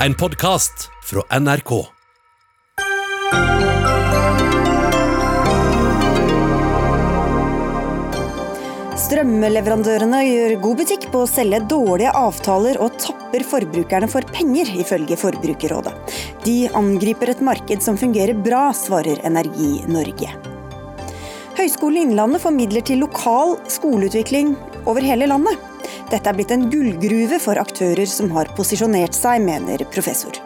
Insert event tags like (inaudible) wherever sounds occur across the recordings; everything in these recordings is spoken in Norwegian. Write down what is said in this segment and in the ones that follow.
En podkast fra NRK. Strømleverandørene gjør god butikk på å selge dårlige avtaler og tapper forbrukerne for penger, ifølge Forbrukerrådet. De angriper et marked som fungerer bra, svarer Energi Norge. Høgskolen Innlandet formidler til lokal skoleutvikling over hele landet. Dette er blitt en gullgruve for aktører som har posisjonert seg, mener professor.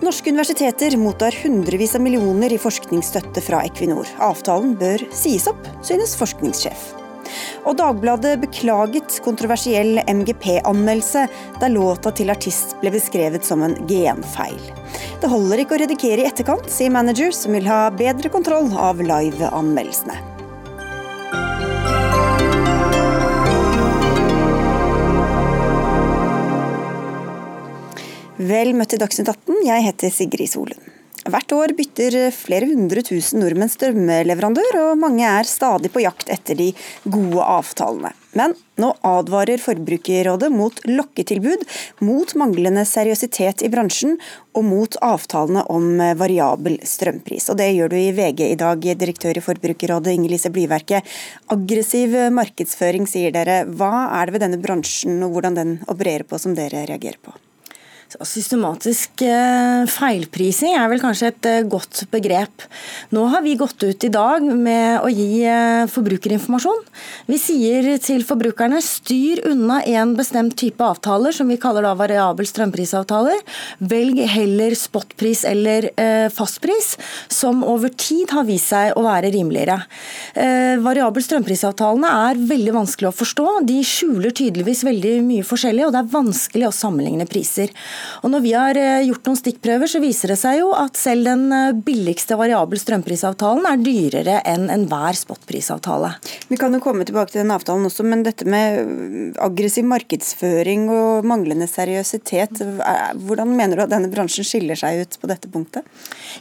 Norske universiteter mottar hundrevis av millioner i forskningsstøtte fra Equinor. Avtalen bør sies opp, synes forskningssjef. Og Dagbladet beklaget kontroversiell MGP-anmeldelse, der låta til artist ble beskrevet som en genfeil. Det holder ikke å redigere i etterkant, sier manager, som vil ha bedre kontroll av live-anmeldelsene. Vel møtt til Dagsnytt 18, jeg heter Sigrid Solund. Hvert år bytter flere hundre tusen nordmenn strømleverandør, og mange er stadig på jakt etter de gode avtalene. Men nå advarer Forbrukerrådet mot lokketilbud, mot manglende seriøsitet i bransjen og mot avtalene om variabel strømpris. Og Det gjør du i VG i dag, direktør i Forbrukerrådet Inger-Lise Blyverke. Aggressiv markedsføring, sier dere. Hva er det ved denne bransjen og hvordan den opererer på som dere reagerer på? Systematisk eh, feilprising er vel kanskje et eh, godt begrep. Nå har vi gått ut i dag med å gi eh, forbrukerinformasjon. Vi sier til forbrukerne styr unna en bestemt type avtaler, som vi kaller da variabel strømprisavtaler. Velg heller spotpris eller fastpris, som over tid har vist seg å være rimeligere. Variabel strømprisavtalene er veldig vanskelig å forstå. De skjuler tydeligvis veldig mye forskjellig, og det er vanskelig å sammenligne priser. Og når vi har eh, gjort noen stikkprøver, så viser det seg jo at selv den eh, billigste variabel strømprisavtalen er dyrere enn enhver spotprisavtale. Vi kan jo komme tilbake til den avtalen også, men dette med øh, aggressiv markedsføring og manglende seriøsitet, hvordan mener du at denne bransjen skiller seg ut på dette punktet?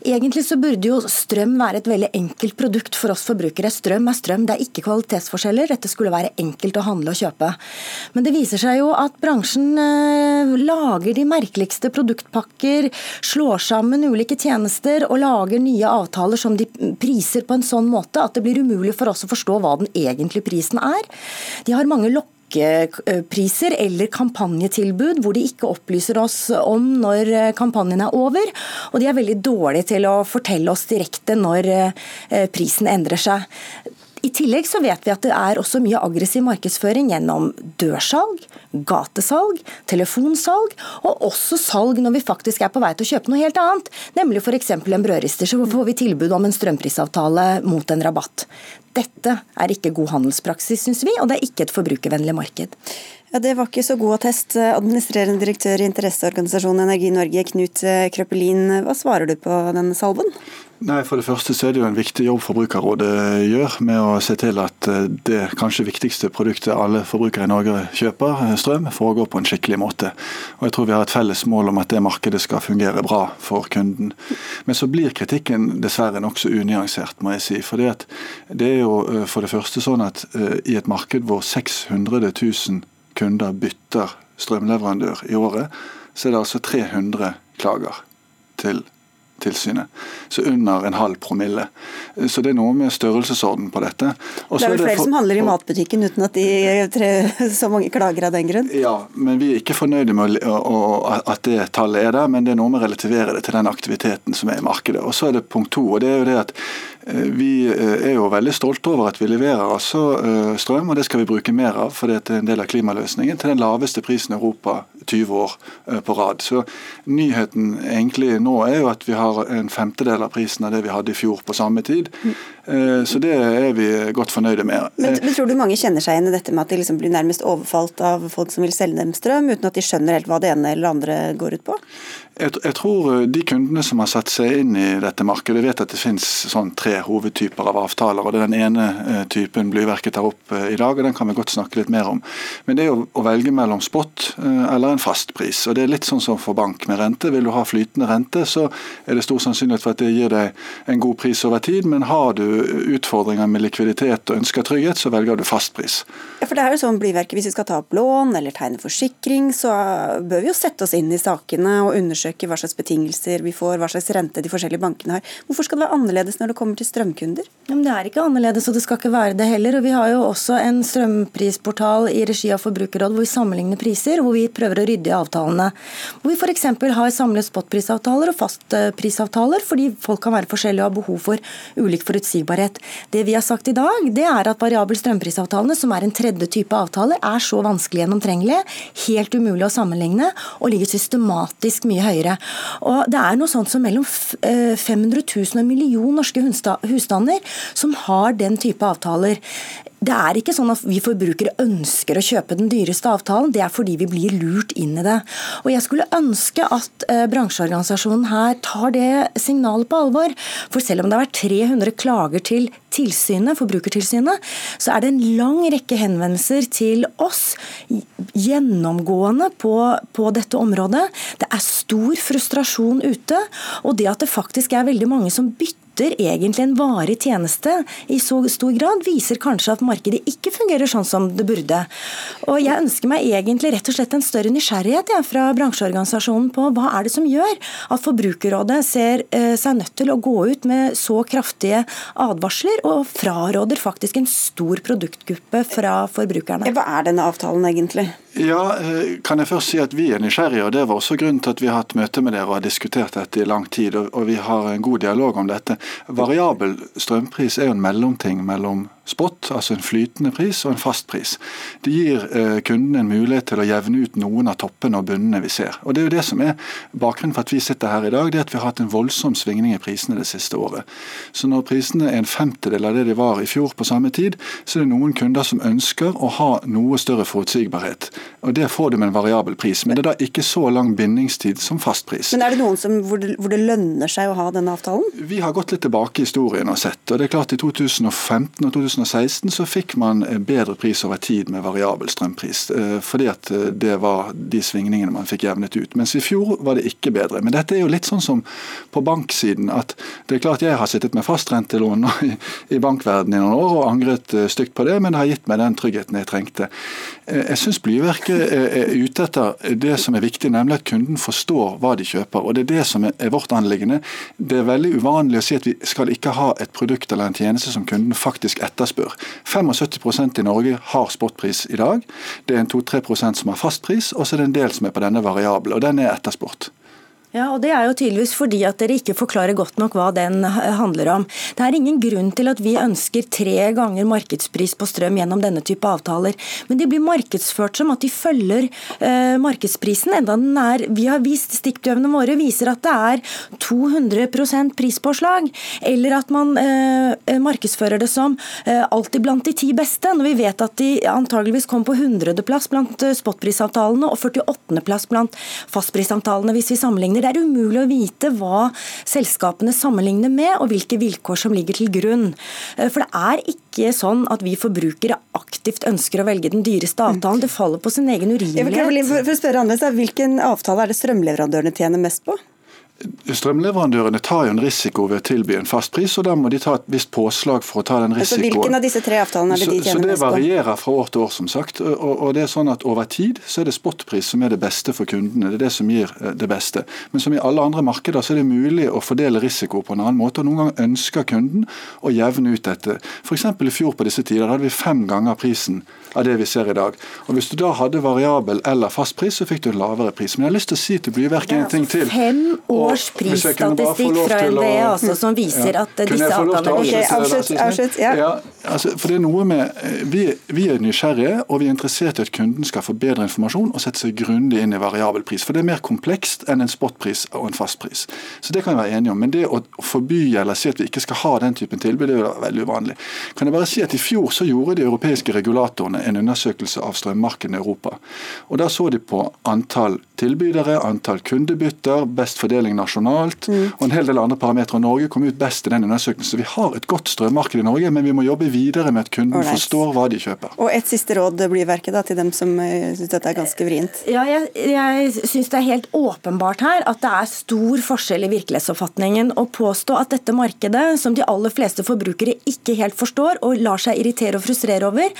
Egentlig så burde jo strøm være et veldig enkelt produkt for oss forbrukere. Strøm er strøm, det er ikke kvalitetsforskjeller. Dette skulle være enkelt å handle og kjøpe. Men det viser seg jo at bransjen lager de merkelige merkeligste produktpakker, slår sammen ulike tjenester og lager nye avtaler som de priser på en sånn måte at det blir umulig for oss å forstå hva den egentlige prisen er. De har mange lokkepriser eller kampanjetilbud hvor de ikke opplyser oss om når kampanjen er over. Og de er veldig dårlige til å fortelle oss direkte når eh, prisen endrer seg. I tillegg så vet vi at det er også mye aggressiv markedsføring gjennom dørsalg, gatesalg, telefonsalg, og også salg når vi faktisk er på vei til å kjøpe noe helt annet. Nemlig f.eks. en brødrister, så får vi tilbud om en strømprisavtale mot en rabatt. Dette er ikke god handelspraksis, syns vi, og det er ikke et forbrukervennlig marked. Ja, Det var ikke så god attest. Administrerende direktør i interesseorganisasjonen Energi Norge, Knut Krøpelin. Hva svarer du på den salven? Nei, For det første så er det jo en viktig jobb Forbrukerrådet gjør med å se til at eh, det kanskje viktigste produktet alle forbrukere i Norge kjøper, eh, strøm, foregår på en skikkelig måte. Og Jeg tror vi har et felles mål om at det markedet skal fungere bra for kunden. Men så blir kritikken dessverre nokså unyansert, må jeg si. For det er jo eh, for det første sånn at i et marked hvor 600 000 kunder bytter strømleverandør i året, så er det altså 300 klager til tilsynet. Så under en halv promille. Så det er noe med størrelsesorden på dette. Også det er vel flere for, som handler i matbutikken uten at de tre, så mange klager av den grunn? Ja, men vi er ikke fornøyde med at det tallet er der, men det er noe med å relativere det til den aktiviteten som er i markedet. Og så er det punkt to, og det er jo det at vi eh, er jo veldig stolte over at vi leverer altså eh, strøm, og det skal vi bruke mer av. For det er en del av klimaløsningen til den laveste prisen i Europa 20 år på rad. Så nyheten egentlig nå er jo at vi har en femtedel av prisen av det vi hadde i fjor på samme tid. Så det er vi godt fornøyde med. Men, men Tror du mange kjenner seg igjen i dette med at de liksom blir nærmest overfalt av folk som vil selge dem strøm, uten at de skjønner helt hva det ene eller andre går ut på? Jeg, jeg, tror eh, de kundene som har satt seg inn i dette markedet, vet at det finnes sånn tre hovedtyper av avtaler. og Det er den ene typen Blyverket tar opp i dag, og den kan vi godt snakke litt mer om. Men det er jo å velge mellom spot eller en fast pris. og Det er litt sånn som for bank med rente. Vil du ha flytende rente, så er det stor sannsynlighet for at det gir deg en god pris over tid. Men har du utfordringer med likviditet og ønsker trygghet, så velger du fastpris. Ja, for det er jo sånn blyverket, Hvis vi skal ta opp lån eller tegne forsikring, så bør vi jo sette oss inn i sakene og undersøke hva slags betingelser vi får, hva slags rente de forskjellige bankene har. Hvorfor skal det være annerledes når det kommer til strømkunder? Men det er ikke annerledes, og det skal ikke være det heller. og Vi har jo også en strømprisportal i regi av Forbrukerrådet hvor vi sammenligner priser, hvor vi prøver å rydde i avtalene. Hvor vi f.eks. har samlet spotprisavtaler og fastprisavtaler, fordi folk kan være forskjellige og ha behov for ulik forutsigbarhet. Det vi har sagt i dag, det er at variabel strømprisavtalene, som er en tredje type avtaler, er så vanskelig gjennomtrengelige, helt umulig å sammenligne, og ligger systematisk mye høyere. Og Det er noe sånt som mellom 500 000 og en million norske husstander som har den type avtaler. Det er ikke sånn at vi forbrukere ønsker å kjøpe den dyreste avtalen, det er fordi vi blir lurt inn i det. Og Jeg skulle ønske at eh, bransjeorganisasjonen her tar det signalet på alvor. For selv om det har vært 300 klager til tilsynet, Forbrukertilsynet, så er det en lang rekke henvendelser til oss gjennomgående på, på dette området. Det er stor frustrasjon ute, og det at det faktisk er veldig mange som bytter yter egentlig en varig tjeneste i så stor grad, viser kanskje at markedet ikke fungerer sånn som det burde. Og Jeg ønsker meg egentlig rett og slett en større nysgjerrighet ja, fra bransjeorganisasjonen på hva er det som gjør at Forbrukerrådet ser eh, seg nødt til å gå ut med så kraftige advarsler, og fraråder faktisk en stor produktgruppe fra forbrukerne. Hva er denne avtalen egentlig? Ja, eh, kan jeg først si at Vi er nysgjerrige, og det var også grunnen til at vi har hatt møte med dere og har diskutert dette i lang tid. og Vi har en god dialog om dette. Variabel strømpris er jo en mellomting mellom spot, altså en flytende pris, og en fast pris. Det gir eh, kunden en mulighet til å jevne ut noen av toppene og bunnene vi ser. Og Det er jo det som er bakgrunnen for at vi sitter her i dag, det er at vi har hatt en voldsom svingning i prisene det siste året. Så når prisene er en femtedel av det de var i fjor på samme tid, så er det noen kunder som ønsker å ha noe større forutsigbarhet. Og Det får du med en variabel pris, men det er da ikke så lang bindingstid som fastpris. Men er det noen som, hvor, det, hvor det lønner seg å ha denne avtalen? Vi har gått litt tilbake i historien og sett. og det er klart I 2015 og 2016 2016 så fikk man bedre pris over tid med variabel strømpris. Eh, fordi at eh, det var de svingningene man fikk jevnet ut. Mens i fjor var det ikke bedre. Men dette er jo litt sånn som på banksiden. at Det er klart jeg har sittet med fastrentelån (laughs) i, i bankverdenen i noen år og angret eh, stygt på det, men det har gitt meg den tryggheten jeg trengte. Jeg syns Blyverket er ute etter det som er viktig, nemlig at kunden forstår hva de kjøper. og Det er det som er vårt anliggende. Det er veldig uvanlig å si at vi skal ikke ha et produkt eller en tjeneste som kunden faktisk etterspør etterspør. 75% i Norge har spotpris i dag. Det er en 2-3% som har fastpris, og så er det en del som er på denne variabelen, og den er etterspurt. Ja, og Det er jo tydeligvis fordi at dere ikke forklarer godt nok hva den handler om. Det er ingen grunn til at vi ønsker tre ganger markedspris på strøm gjennom denne type avtaler. Men de blir markedsført som at de følger eh, markedsprisen, enda den er Vi har vist stikkprøvene våre viser at det er 200% prispåslag. Eller at man eh, markedsfører det som eh, alltid blant de ti beste, når vi vet at de antageligvis kom på 100.-plass blant eh, spotprisavtalene og 48.-plass blant fastprisavtalene, hvis vi sammenligner sammenligner. Det er umulig å vite hva selskapene sammenligner med, og hvilke vilkår som ligger til grunn. Eh, for det er ikke sånn at vi forbrukere aktivt ønsker å velge den dyreste avtalen. Det faller på sin egen urimelighet. For å spørre annerledes, Hvilken avtale er det strømleverandørene tjener mest på? Strømleverandørene tar jo en risiko ved å tilby en fast pris, og da må de ta et visst påslag for å ta den risikoen. Altså, hvilken av disse tre avtalene er det de tjener mest på? Så Det varierer fra år til år, som sagt. Og, og, det er sånn at Over tid så er det spotpris som er det beste for kundene. Det er det som gir eh, det beste. Men som i alle andre markeder så er det mulig å fordele risiko på en annen måte. og Noen ganger ønsker kunden å jevne ut dette. F.eks. i fjor på disse tider hadde vi fem ganger prisen av det vi ser i dag. Og Hvis du da hadde variabel eller fast pris, så fikk du en lavere pris. Men jeg har lyst til å si til Blyverk en ting til. Fem års prisstatistikk fra NVE altså, som viser ja. at disse avtalene Avslutt. avslutt ja. ja altså, for det er noe med, eh, vi, vi, er nysgjerrige, og vi er interessert i at kunden skal få bedre informasjon og sette seg grundig inn i variabel pris. For det er mer komplekst enn en spotpris og en fastpris. Så det kan vi være enige om. Men det å forby eller si at vi ikke skal ha den typen tilbud, det er veldig uvanlig. Kan jeg bare si at I fjor så gjorde de europeiske regulatorene en undersøkelse av strømmarkedene i Europa. Og Da så de på antall tilbydere, antall kundebytter, best fordeling nasjonalt mm. og en hel del andre parametere. Norge kom ut best i den undersøkelsen. Så vi har et godt strømmarked i Norge, men vi må jobbe videre med at kunden Alright. forstår hva de kjøper. Og et siste råd blir verket da, til dem som uh, syns dette er ganske vrient. Ja, jeg, jeg syns det er helt åpenbart her at det er stor forskjell i virkelighetsoppfatningen. Å påstå at dette markedet, som de aller fleste forbrukere ikke helt forstår og lar seg irritere og frustrere over,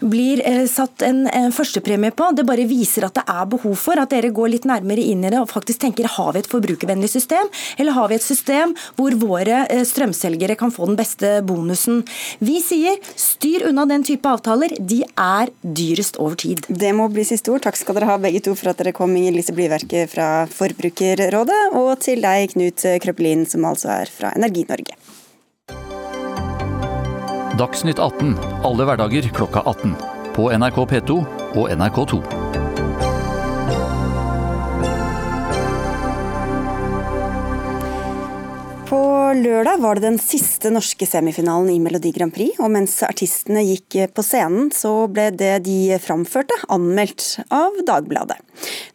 blir eh, satt en, en førstepremie på, det bare viser at det er behov for at dere går litt nærmere inn i det og faktisk tenker har vi et forbrukervennlig system, eller har vi et system hvor våre uh, strømselgere kan få den beste bonusen. Vi sier styr unna den type avtaler, de er dyrest over tid. Det må bli siste ord. Takk skal dere ha begge to for at dere kom, Inger Lise Blyverket fra Forbrukerrådet, og til deg, Knut Krøpelin, som altså er fra Energi Norge. Dagsnytt 18 alle hverdager klokka 18. På NRK P2 og NRK2. Lørdag var det den siste norske semifinalen i Melodi Grand Prix, og mens artistene gikk på scenen, så ble det de framførte, anmeldt av Dagbladet.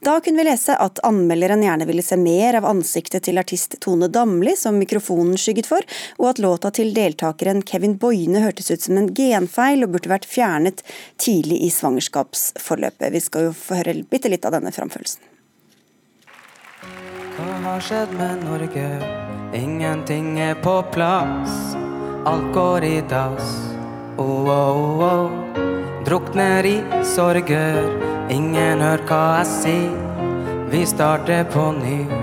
Da kunne vi lese at anmelderen gjerne ville se mer av ansiktet til artist Tone Damli, som mikrofonen skygget for, og at låta til deltakeren Kevin Boine hørtes ut som en genfeil og burde vært fjernet tidlig i svangerskapsforløpet. Vi skal jo få høre bitte litt av denne framførelsen. Hva har skjedd med Norge? Ingenting er på plass. Alt går i dass. Oh, oh, oh. Drukner i sorger. Ingen hører hva jeg sier. Vi starter på ny.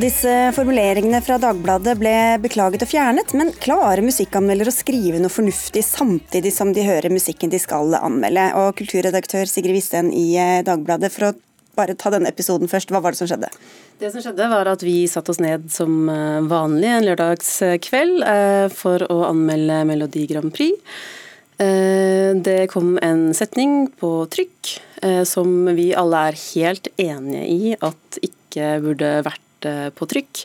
Disse formuleringene fra Dagbladet ble beklaget og fjernet, men klarer musikkanmeldere å skrive noe fornuftig samtidig som de hører musikken de skal anmelde? Og kulturredaktør Sigrid Wisten i eh, Dagbladet, for å bare ta denne episoden først, hva var det som skjedde? Det som skjedde var at Vi satte oss ned som eh, vanlig en lørdagskveld eh, for å anmelde Melodi Grand Prix. Det kom en setning på trykk som vi alle er helt enige i at ikke burde vært Eh, på trykk.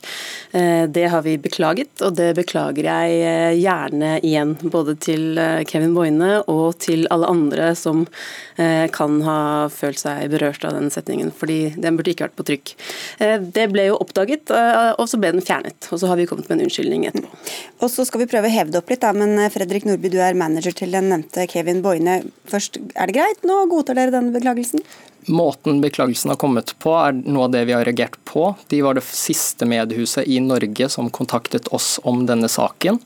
Eh, det har vi beklaget, og det beklager jeg eh, gjerne igjen. Både til Kevin Boine og til alle andre som kan ha følt seg berørt av den setningen, fordi den burde ikke vært på trykk. Det ble jo oppdaget, og så ble den fjernet. Og så har vi kommet med en unnskyldning etterpå. Og så skal vi prøve å heve det opp litt, da, men Fredrik Nordby, du er manager til den nevnte Kevin Boine. Først, er det greit? Nå godtar dere denne beklagelsen? Måten beklagelsen har kommet på, er noe av det vi har reagert på. De var det siste mediehuset i Norge som kontaktet oss om denne saken.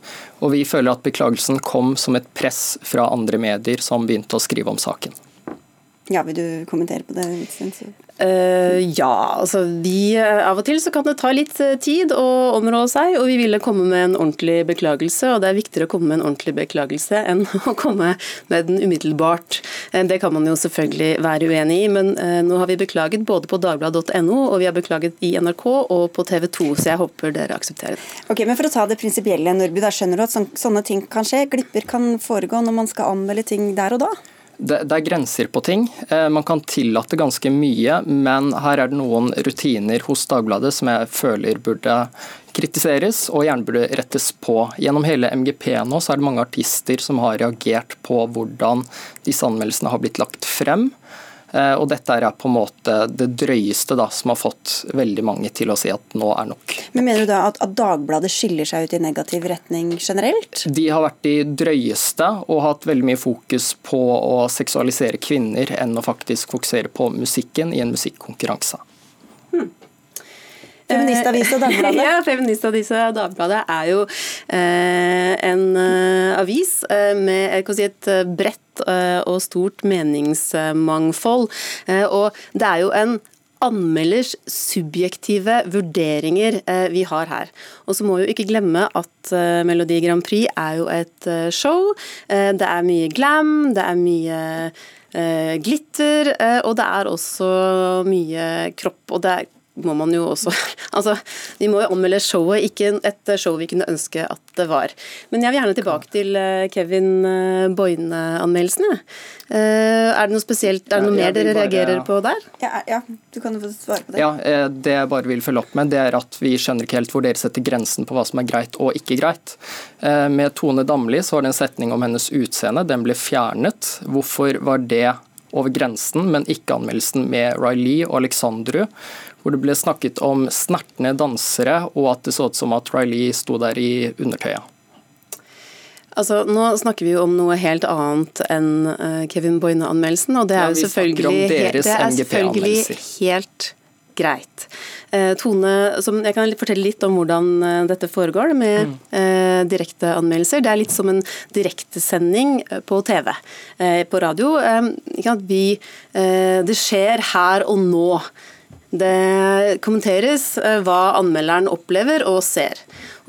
Og vi føler at beklagelsen kom som et press fra andre medier som begynte å skrive om saken. Ja, Vil du kommentere på det? Uh, ja, altså vi, eh, av og til så kan det ta litt eh, tid å områ seg, og vi ville komme med en ordentlig beklagelse. og Det er viktigere å komme med en ordentlig beklagelse enn (laughs) å komme med den umiddelbart. Det kan man jo selvfølgelig være uenig i, men uh, nå har vi beklaget både på dagbladet.no og vi har beklaget i NRK og på TV 2, så jeg håper dere aksepterer det. Ok, men For å ta det prinsipielle, Nordby, da skjønner du at sånne ting kan skje? Glipper kan foregå når man skal anmelde ting der og da? Det, det, er grenser på ting. Eh, man kan tillate ganske mye, men her er det noen rutiner hos Dagbladet som jeg føler burde kritiseres og gjerne burde rettes på. Gjennom hele MGP nå så er det mange artister som har reagert på hvordan disse anmeldelsene har blitt lagt frem. Eh, og dette er på en måte det drøyeste da, som har fått veldig mange til å si at nå er nok. Men Mener du da at, at Dagbladet skiller seg ut i negativ retning generelt? De har vært de drøyeste og hatt veldig mye fokus på å seksualisere kvinner enn å faktisk fokusere på musikken i en musikkonkurranse. Feministavisa (laughs) Dagbladet? ja, Feministavisa Dagbladet er jo eh, en eh, avis eh, med si, et bredt eh, og stort meningsmangfold. Eh, og det er jo en anmelders subjektive vurderinger eh, vi har her. Og så må vi jo ikke glemme at Melodi Grand Prix er jo et show. Det er mye glam, det er mye glitter, og det er også mye kropp. og det er må man jo også (laughs) Altså, vi må jo anmelde showet, ikke et show vi kunne ønske at det var. Men jeg vil gjerne tilbake til eh, Kevin eh, Boine-anmeldelsene. Eh, er det noe spesielt, er det noe mer dere reagerer på der? Ja, ja, du kan jo få svare på det. Ja, Det jeg bare vil følge opp med, det er at vi skjønner ikke helt hvor dere setter grensen på hva som er greit og ikke greit. Med Tone Damli så var det en setning om hennes utseende, den ble fjernet. Hvorfor var det over grensen, men ikke anmeldelsen med Riley og Alexandru, hvor det ble snakket om snertne dansere, og at det så ut som at Riley sto der i undertøyet. Altså, nå snakker vi jo om noe helt annet enn uh, Kevin Boine-anmeldelsen, og det er ja, jo selvfølgelig, det er selvfølgelig helt greit. Eh, Tone, jeg kan fortelle litt om hvordan eh, dette foregår med mm. eh, direkteanmeldelser. Det er litt som en direktesending eh, på TV. Eh, på radio. Eh, vi, det skjer her og nå. Det kommenteres eh, hva anmelderen opplever og ser.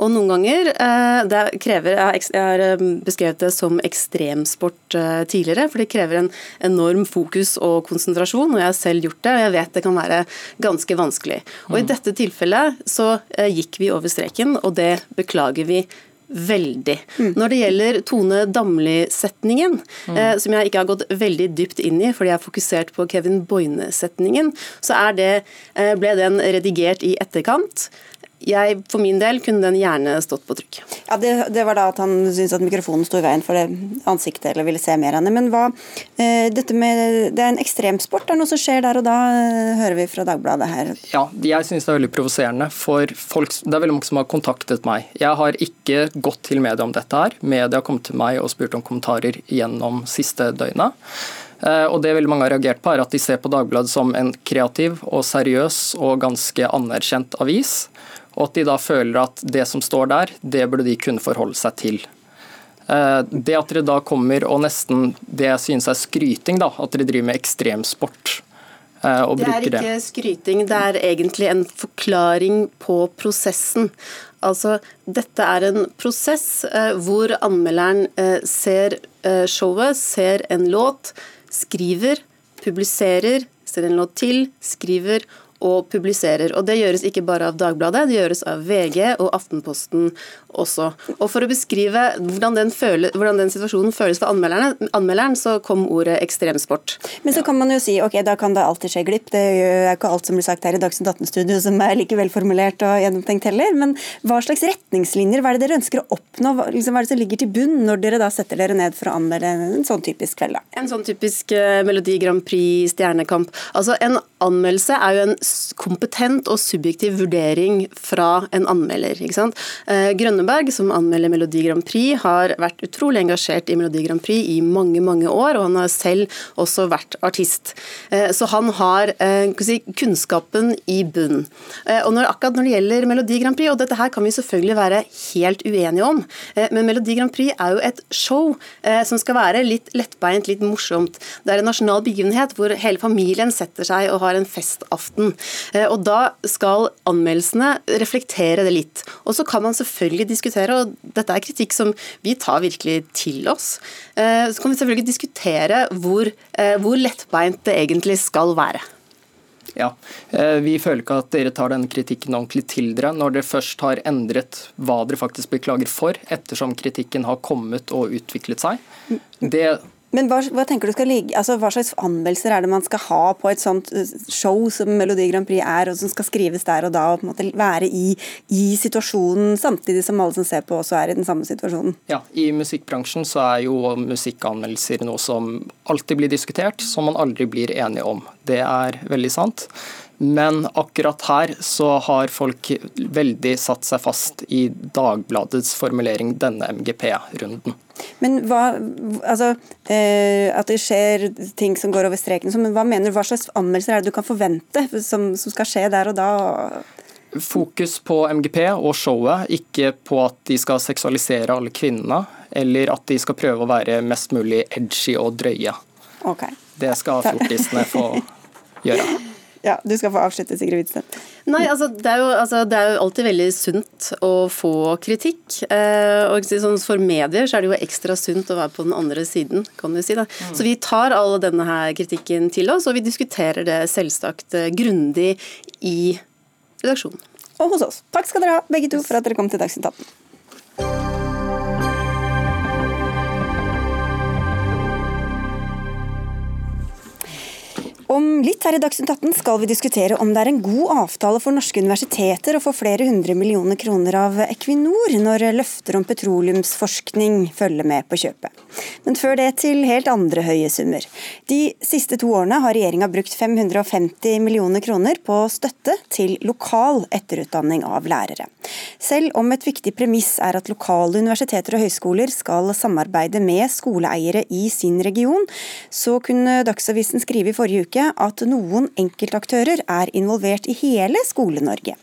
Og noen ganger eh, det krever, Jeg har eh, beskrevet det som ekstremsport tidligere, for det krever en enorm fokus og konsentrasjon. og Jeg har selv gjort det, og jeg vet det kan være ganske vanskelig. Og I mm. dette tilfellet så gikk vi over streken, og det beklager vi veldig. Mm. Når det gjelder Tone Damli-setningen, mm. eh, som jeg ikke har gått veldig dypt inn i fordi jeg har fokusert på Kevin Boine-setningen, så det, eh, ble den redigert i etterkant jeg, For min del kunne den gjerne stått på trykk. Ja, det, det var da at han syntes at mikrofonen sto i veien for det ansiktet, eller ville se mer av det. Men hva, eh, dette med, det er en ekstremsport, det er noe som skjer der og da, eh, hører vi fra Dagbladet her. Ja, jeg synes det er veldig provoserende. For folk, det er veldig mange som har kontaktet meg. Jeg har ikke gått til media om dette her. Media har kommet til meg og spurt om kommentarer gjennom siste døgnet. Eh, og det veldig mange har reagert på, er at de ser på Dagbladet som en kreativ og seriøs og ganske anerkjent avis og at de da føler at det som står der, det burde de kunne forholde seg til. Eh, det at dere da kommer og nesten det jeg synes er skryting, da, at dere driver med ekstremsport. Eh, og det er ikke det. skryting, det er egentlig en forklaring på prosessen. Altså, dette er en prosess eh, hvor anmelderen ser showet, ser en låt, skriver, publiserer, ser en låt til, skriver og publiserer. Og Det gjøres ikke bare av Dagbladet, det gjøres av VG og Aftenposten også. Og For å beskrive hvordan den, føle, hvordan den situasjonen føles for anmelderen, så kom ordet ekstremsport. Men så kan man jo si ok, da kan det alltid skje glipp. Det er jo ikke alt som blir sagt her i Dagsnytt 18-studio som er like velformulert og gjennomtenkt heller. Men hva slags retningslinjer hva er det dere ønsker å oppnå? Hva, liksom, hva er det som ligger til bunn når dere da setter dere ned for å anmelde en sånn typisk kveld? da? En sånn typisk uh, Melodi Grand Prix stjernekamp. Altså En anmeldelse er jo en kompetent og subjektiv vurdering fra en anmelder. ikke sant? Uh, Grønneberg, som anmelder Melodi Grand Prix, har vært utrolig engasjert i Melodi Grand Prix i mange mange år, og han har selv også vært artist. Uh, så han har si, kunnskapen i bunn. Og når, akkurat når det gjelder Melodi Grand Prix, og dette her kan vi selvfølgelig være helt uenige om, men Melodi Grand Prix er jo et show som skal være litt lettbeint, litt morsomt. Det er en nasjonal begivenhet hvor hele familien setter seg og har en festaften. Eh, og Da skal anmeldelsene reflektere det litt. Og Så kan man selvfølgelig diskutere, og dette er kritikk som vi tar virkelig til oss, eh, så kan vi selvfølgelig diskutere hvor, eh, hvor lettbeint det egentlig skal være. Ja, Vi føler ikke at dere tar denne kritikken ordentlig til dere, når dere først har endret hva dere faktisk beklager for, ettersom kritikken har kommet og utviklet seg. Det men hva, hva, tenker du skal ligge, altså hva slags anmeldelser er det man skal ha på et sånt eh, show som Melodi Grand Prix er, og som skal skrives der og da, og på en måte være i, i situasjonen, samtidig som alle som ser på også er i den samme situasjonen? Ja, I musikkbransjen så er jo musikkanmeldelser noe som alltid blir diskutert, som man aldri blir enige om. Det er veldig sant. Men akkurat her så har folk veldig satt seg fast i Dagbladets formulering denne MGP-runden. Men hva, altså, eh, At det skjer ting som går over streken, men hva mener du, hva slags anmeldelser er det du kan forvente som, som skal skje der og da? Fokus på MGP og showet, ikke på at de skal seksualisere alle kvinnene, eller at de skal prøve å være mest mulig edgy og drøye. Okay. Det skal fjortisene få (laughs) gjøre. Ja, Du skal få avslutte, Sigrid Hvitstedt. Nei, altså det, jo, altså det, er jo, alltid veldig sunt å få kritikk. Eh, og sånn, For medier så er det jo ekstra sunt å være på den andre siden. kan du si da. Mm. Så vi tar all denne her kritikken til oss, og vi diskuterer det selvsagt eh, grundig i redaksjonen. Og hos oss. Takk skal dere ha, begge to, for at dere kom til Dagsnytt 18. Om litt her i Dagsnytt 18 skal vi diskutere om det er en god avtale for norske universiteter å få flere hundre millioner kroner av Equinor når løfter om petroleumsforskning følger med på kjøpet. Men før det til helt andre høye summer. De siste to årene har regjeringa brukt 550 millioner kroner på støtte til lokal etterutdanning av lærere. Selv om et viktig premiss er at lokale universiteter og høyskoler skal samarbeide med skoleeiere i sin region, så kunne Dagsavisen skrive i forrige uke at noen enkeltaktører er involvert i hele Skole-Norge.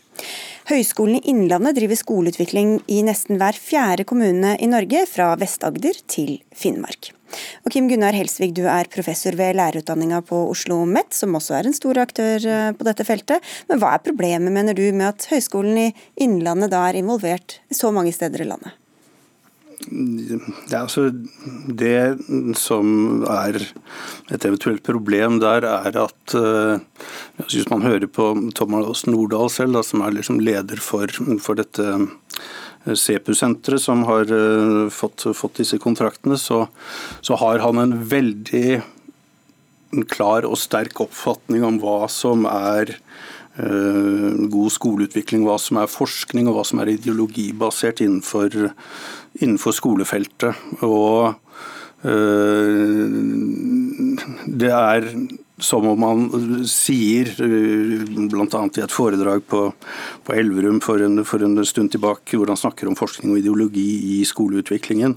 Høgskolen i Innlandet driver skoleutvikling i nesten hver fjerde kommune i Norge, fra Vest-Agder til Finnmark. Og Kim Gunnar Helsvig, du er professor ved lærerutdanninga på Oslo OsloMet, som også er en stor aktør eh, på dette feltet. Men hva er problemet, mener du, med at Høgskolen i Innlandet da er involvert så mange steder i landet? Ja, altså, det som er et eventuelt problem der, er at uh, hvis man hører på Thomas Nordahl selv, da, som er liksom leder for, for dette CEPU-senteret som har uh, fått, fått, disse kontraktene, så, så, har han en veldig klar og sterk oppfatning om hva som er god skoleutvikling, hva som er forskning og hva som er ideologibasert innenfor innenfor skolefeltet. Og øh, det er som om man sier, øh, bl.a. i et foredrag på, på Elverum for en, for en, stund tilbake, hvor han snakker om forskning og ideologi i skoleutviklingen,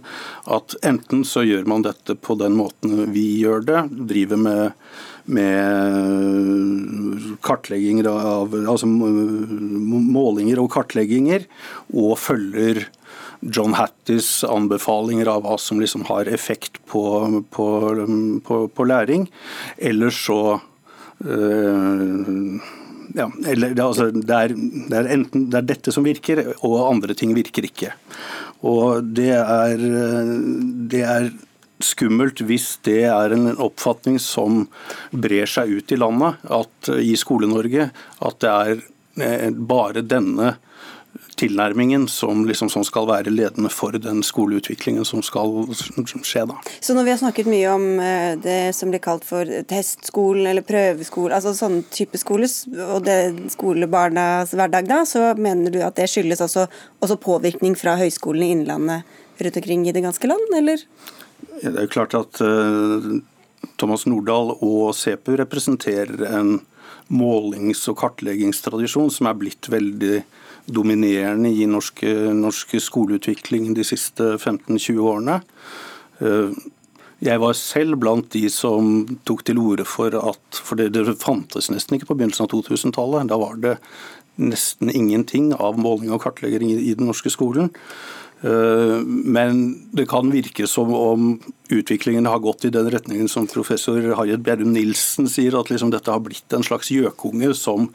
at enten så gjør man dette på den måten vi gjør det, driver med, med kartlegginger av, altså målinger og kartlegginger, og følger John Hatties anbefalinger av hva som liksom har effekt på, på, på, på læring. Eller så øh, ja, eller, altså, det, er, det, er enten, det, er, dette som virker, og andre ting virker ikke. Og det er, det er skummelt hvis det er en oppfatning som brer seg ut i landet, at, i Skole-Norge, at det er eh, bare denne tilnærmingen som, liksom, som, skal være ledende for den skoleutviklingen som skal skje. Da. Så når vi har snakket mye om eh, det som blir kalt for testskolen eller prøveskolen, altså sånne type skoler og det skolebarnas hverdag, da, så mener du at det skyldes også, også påvirkning fra Høgskolen i Innlandet rundt omkring i det ganske land, eller? Det er jo klart at uh, Thomas Nordahl og CEPU representerer en målings- og kartleggingstradisjon som er blitt veldig dominerende i norsk, norsk skoleutvikling de siste 15-20 årene. Eh, jeg var selv blant de som tok til orde for at For det, det fantes nesten ikke på begynnelsen av 2000-tallet. Da var det nesten ingenting av måling og kartlegging i den norske skolen. Eh, men det kan virke som om utviklingen har gått i den retningen som professor Harriet Bjerrum Nilsen sier, at liksom dette har blitt en slags gjøkunge som,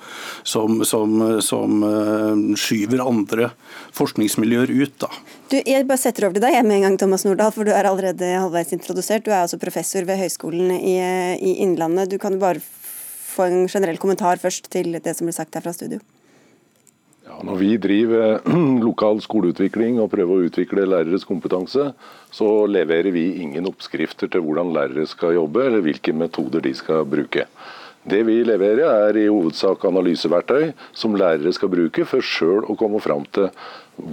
som, som, som eh, skyver andre forskningsmiljøer ut. Da. Du, jeg bare setter over til deg med en gang, Thomas Nordahl, for du er allerede halvveis introdusert. Du er altså professor ved Høgskolen i, i Innlandet. Du kan bare få en generell kommentar først til det som ble sagt her fra studio. Ja, når vi driver (clears throat) lokal skoleutvikling og prøver å utvikle læreres kompetanse, så leverer vi ingen oppskrifter til hvordan lærere skal jobbe, eller hvilke metoder de skal bruke. Det vi leverer er i hovedsak analyseverktøy som lærere skal bruke for sjøl å komme fram til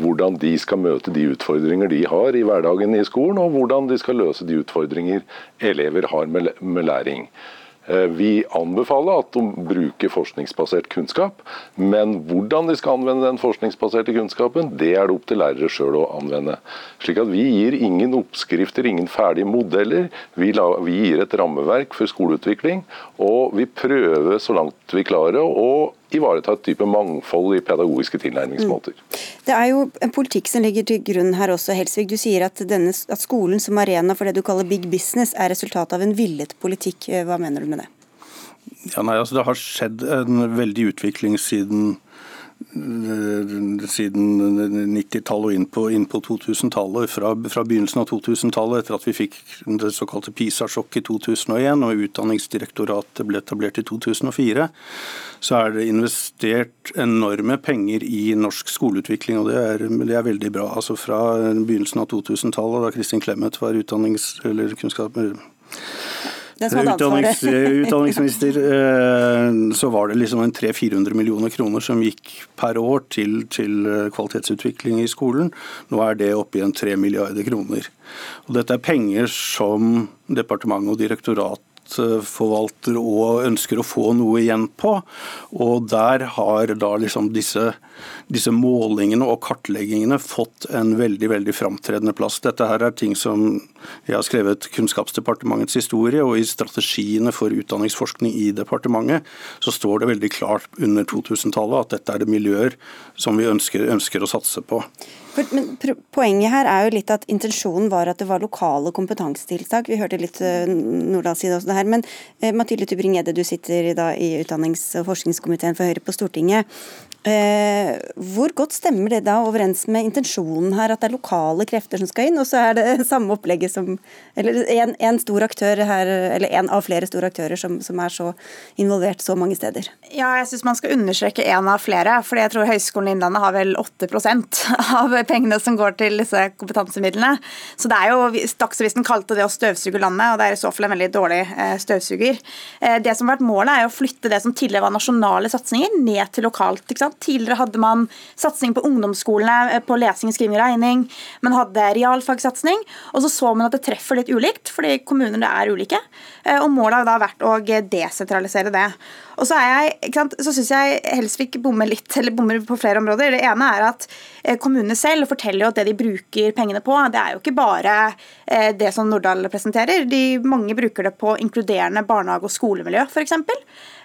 hvordan de skal møte de utfordringer de har i hverdagen i skolen, og hvordan de skal løse de utfordringer elever har med, læring. Eh, vi anbefaler at de bruker forskningsbasert kunnskap, men hvordan de skal anvende den forskningsbaserte kunnskapen, det er det opp til lærere sjøl å anvende. Slik at Vi gir ingen oppskrifter, ingen ferdige modeller. Vi, gir et rammeverk for skoleutvikling, og vi prøver så langt vi klarer å ivareta et type mangfold i pedagogiske tilnærmingsmåter. Mm. Det er jo en politikk som ligger til grunn her også, Helsvik. Du sier at, denne, at skolen som arena for det du kaller big business er resultatet av en villet politikk. Hva mener du med det? Ja, nei, altså Det har skjedd en veldig utvikling siden Eh, siden 90-tallet og inn på, på 2000-tallet. Fra, fra, begynnelsen av 2000-tallet, etter at vi fikk det såkalte PISA-sjokket i 2001 og Utdanningsdirektoratet ble etablert i 2004, så er det investert enorme penger i norsk skoleutvikling, og det er, det er veldig bra. Altså Fra begynnelsen av 2000-tallet, da Kristin Clemet var utdannings- eller kunnskap Den som hadde Utdannings, ansvaret. utdanningsminister, eh, så var det liksom en 300-400 millioner kroner som gikk per år til, til eh, kvalitetsutvikling i skolen. Nå er det oppe i en 3 milliarder kroner. Og dette er penger som departementet og direktorat forvalter og ønsker å få noe igjen på. Og der har da liksom disse, disse målingene og kartleggingene fått en veldig veldig framtredende plass. Dette her er ting som jeg har skrevet Kunnskapsdepartementets historie, og i strategiene for utdanningsforskning i departementet så står det veldig klart under 2000-tallet at dette er det miljøer som vi ønsker, ønsker å satse på. For, men Poenget her er jo litt at intensjonen var at det var lokale kompetansetiltak. Vi hørte litt uh, Nordahl si det også her. Men uh, Mathilde Tybring-Gjedde, du sitter da i utdannings- og forskningskomiteen for Høyre på Stortinget. Eh, hvor godt stemmer det da overens med intensjonen her, at det er lokale krefter som skal inn, og så er det (laughs) samme opplegget som Eller en, stor aktør her, eller en av flere store aktører som, som er så involvert så mange steder? Ja, jeg syns man skal understreke én av flere. fordi jeg tror Høgskolen Innlandet har vel 8% av pengene som går til disse kompetansemidlene. Så det er jo, Dagsavisen kalte det å støvsuge landet, og det er i så fall en veldig dårlig eh, støvsuger. Eh, det som har vært Målet er å flytte det som tidligere var nasjonale satsinger, ned til lokalt. ikke sant? Tidligere hadde man satsing på ungdomsskolene, eh, på lesing, skriving og regning. Man hadde realfagsatsing. og så så man at det treffer litt ulikt, fordi kommuner er ulike. Eh, Og Målet har da vært å desentralisere det. Og så, jeg, sant, så syns jeg Helsvik bommer litt, (laughs) eller bommer på flere områder. Det ene er at eh, kommunene selv forteller jo at det de bruker pengene på, det er jo ikke bare det som Nordahl presenterer. De, mange bruker det på inkluderende barnehage- og skolemiljø, f.eks.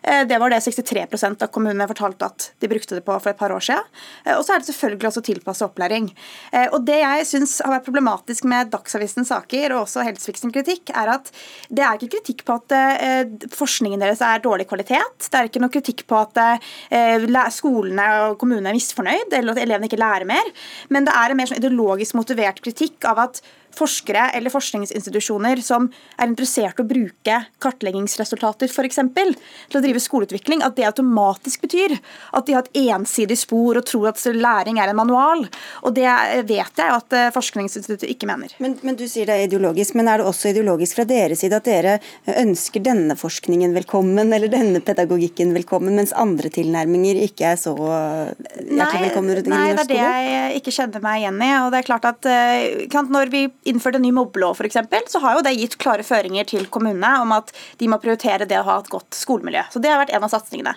Det var det 63% av kommunene fortalte at de brukte det på for et par år siden. Eh, Og så er det selvfølgelig også tilpasset opplæring. Eh, Og Det jeg syns har vært problematisk med Dagsavisens saker og også Helsefiksens kritikk, er at det er ikke kritikk på at eh, forskningen deres er dårlig kvalitet. Det er ikke noe kritikk på at eh, skolene og kommunene er misfornøyd, eller at elevene ikke lærer mer. Men det er en mer sånn ideologisk motivert kritikk av at forskere eller forskningsinstitusjoner som er interessert i å bruke kartleggingsresultater for eksempel, til å drive skoleutvikling, at det automatisk betyr at de har et ensidig spor og tror at læring er en manual. Og Det vet jeg at eh, Forskningsinstituttet ikke mener. Men, men Du sier det er ideologisk, men er det også ideologisk fra deres side at dere ønsker denne forskningen velkommen, eller denne pedagogikken velkommen, mens andre tilnærminger ikke er så hjertelig velkommen Nei, nei, det er det jeg ikke kjenner meg igjen i. og det er klart at eh, Når vi innførte en ny mobbelov, eksempel, så har jo det gitt klare føringer til kommunene om at de må prioritere det å ha et godt skolemiljø. Så Det har vært en av satsingene.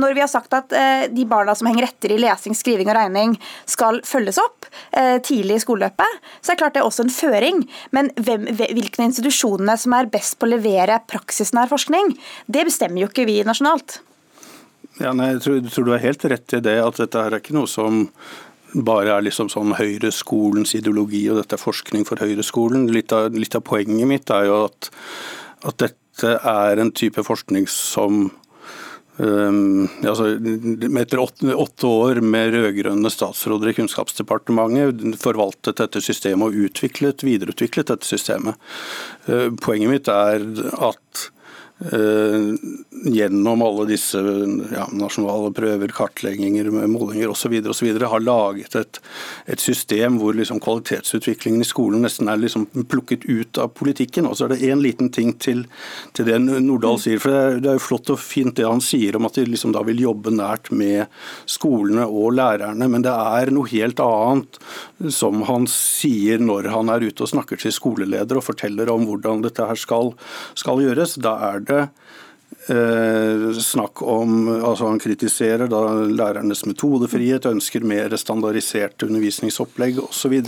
Når vi har sagt at eh, de barna som henger etter i lesing, skriving og regning, skal følges opp eh, tidlig i skoleløpet, så er klart det er også en føring. Men hvem, hvilke institusjonene som er best på å levere praksisnær forskning, det bestemmer jo ikke vi nasjonalt. Ja, nei, jeg tror, tror du har helt rett i det, at dette her er ikke noe som bare er liksom sånn høyreskolens ideologi, og dette er forskning for høyreskolen. Litt av, litt av poenget mitt er jo at, at dette er en type forskning som Um, altså, etter åtte, åtte år med rød-grønne statsråder i Kunnskapsdepartementet forvaltet dette systemet og utviklet, videreutviklet dette systemet. Uh, poenget mitt er at gjennom alle disse ja, nasjonale prøver, kartlegginger, målinger osv. har laget et, et system hvor liksom kvalitetsutviklingen i skolen nesten er liksom plukket ut av politikken. Og så er det én liten ting til, til det Nordahl sier. for det er, det er jo flott og fint det han sier om at de liksom da vil jobbe nært med skolene og lærerne, men det er noe helt annet som han sier når han er ute og snakker til skoleledere og forteller om hvordan dette her skal, skal gjøres. Da er det Eh, snakk om, altså Han kritiserer da lærernes metodefrihet, ønsker mer standardiserte undervisningsopplegg osv.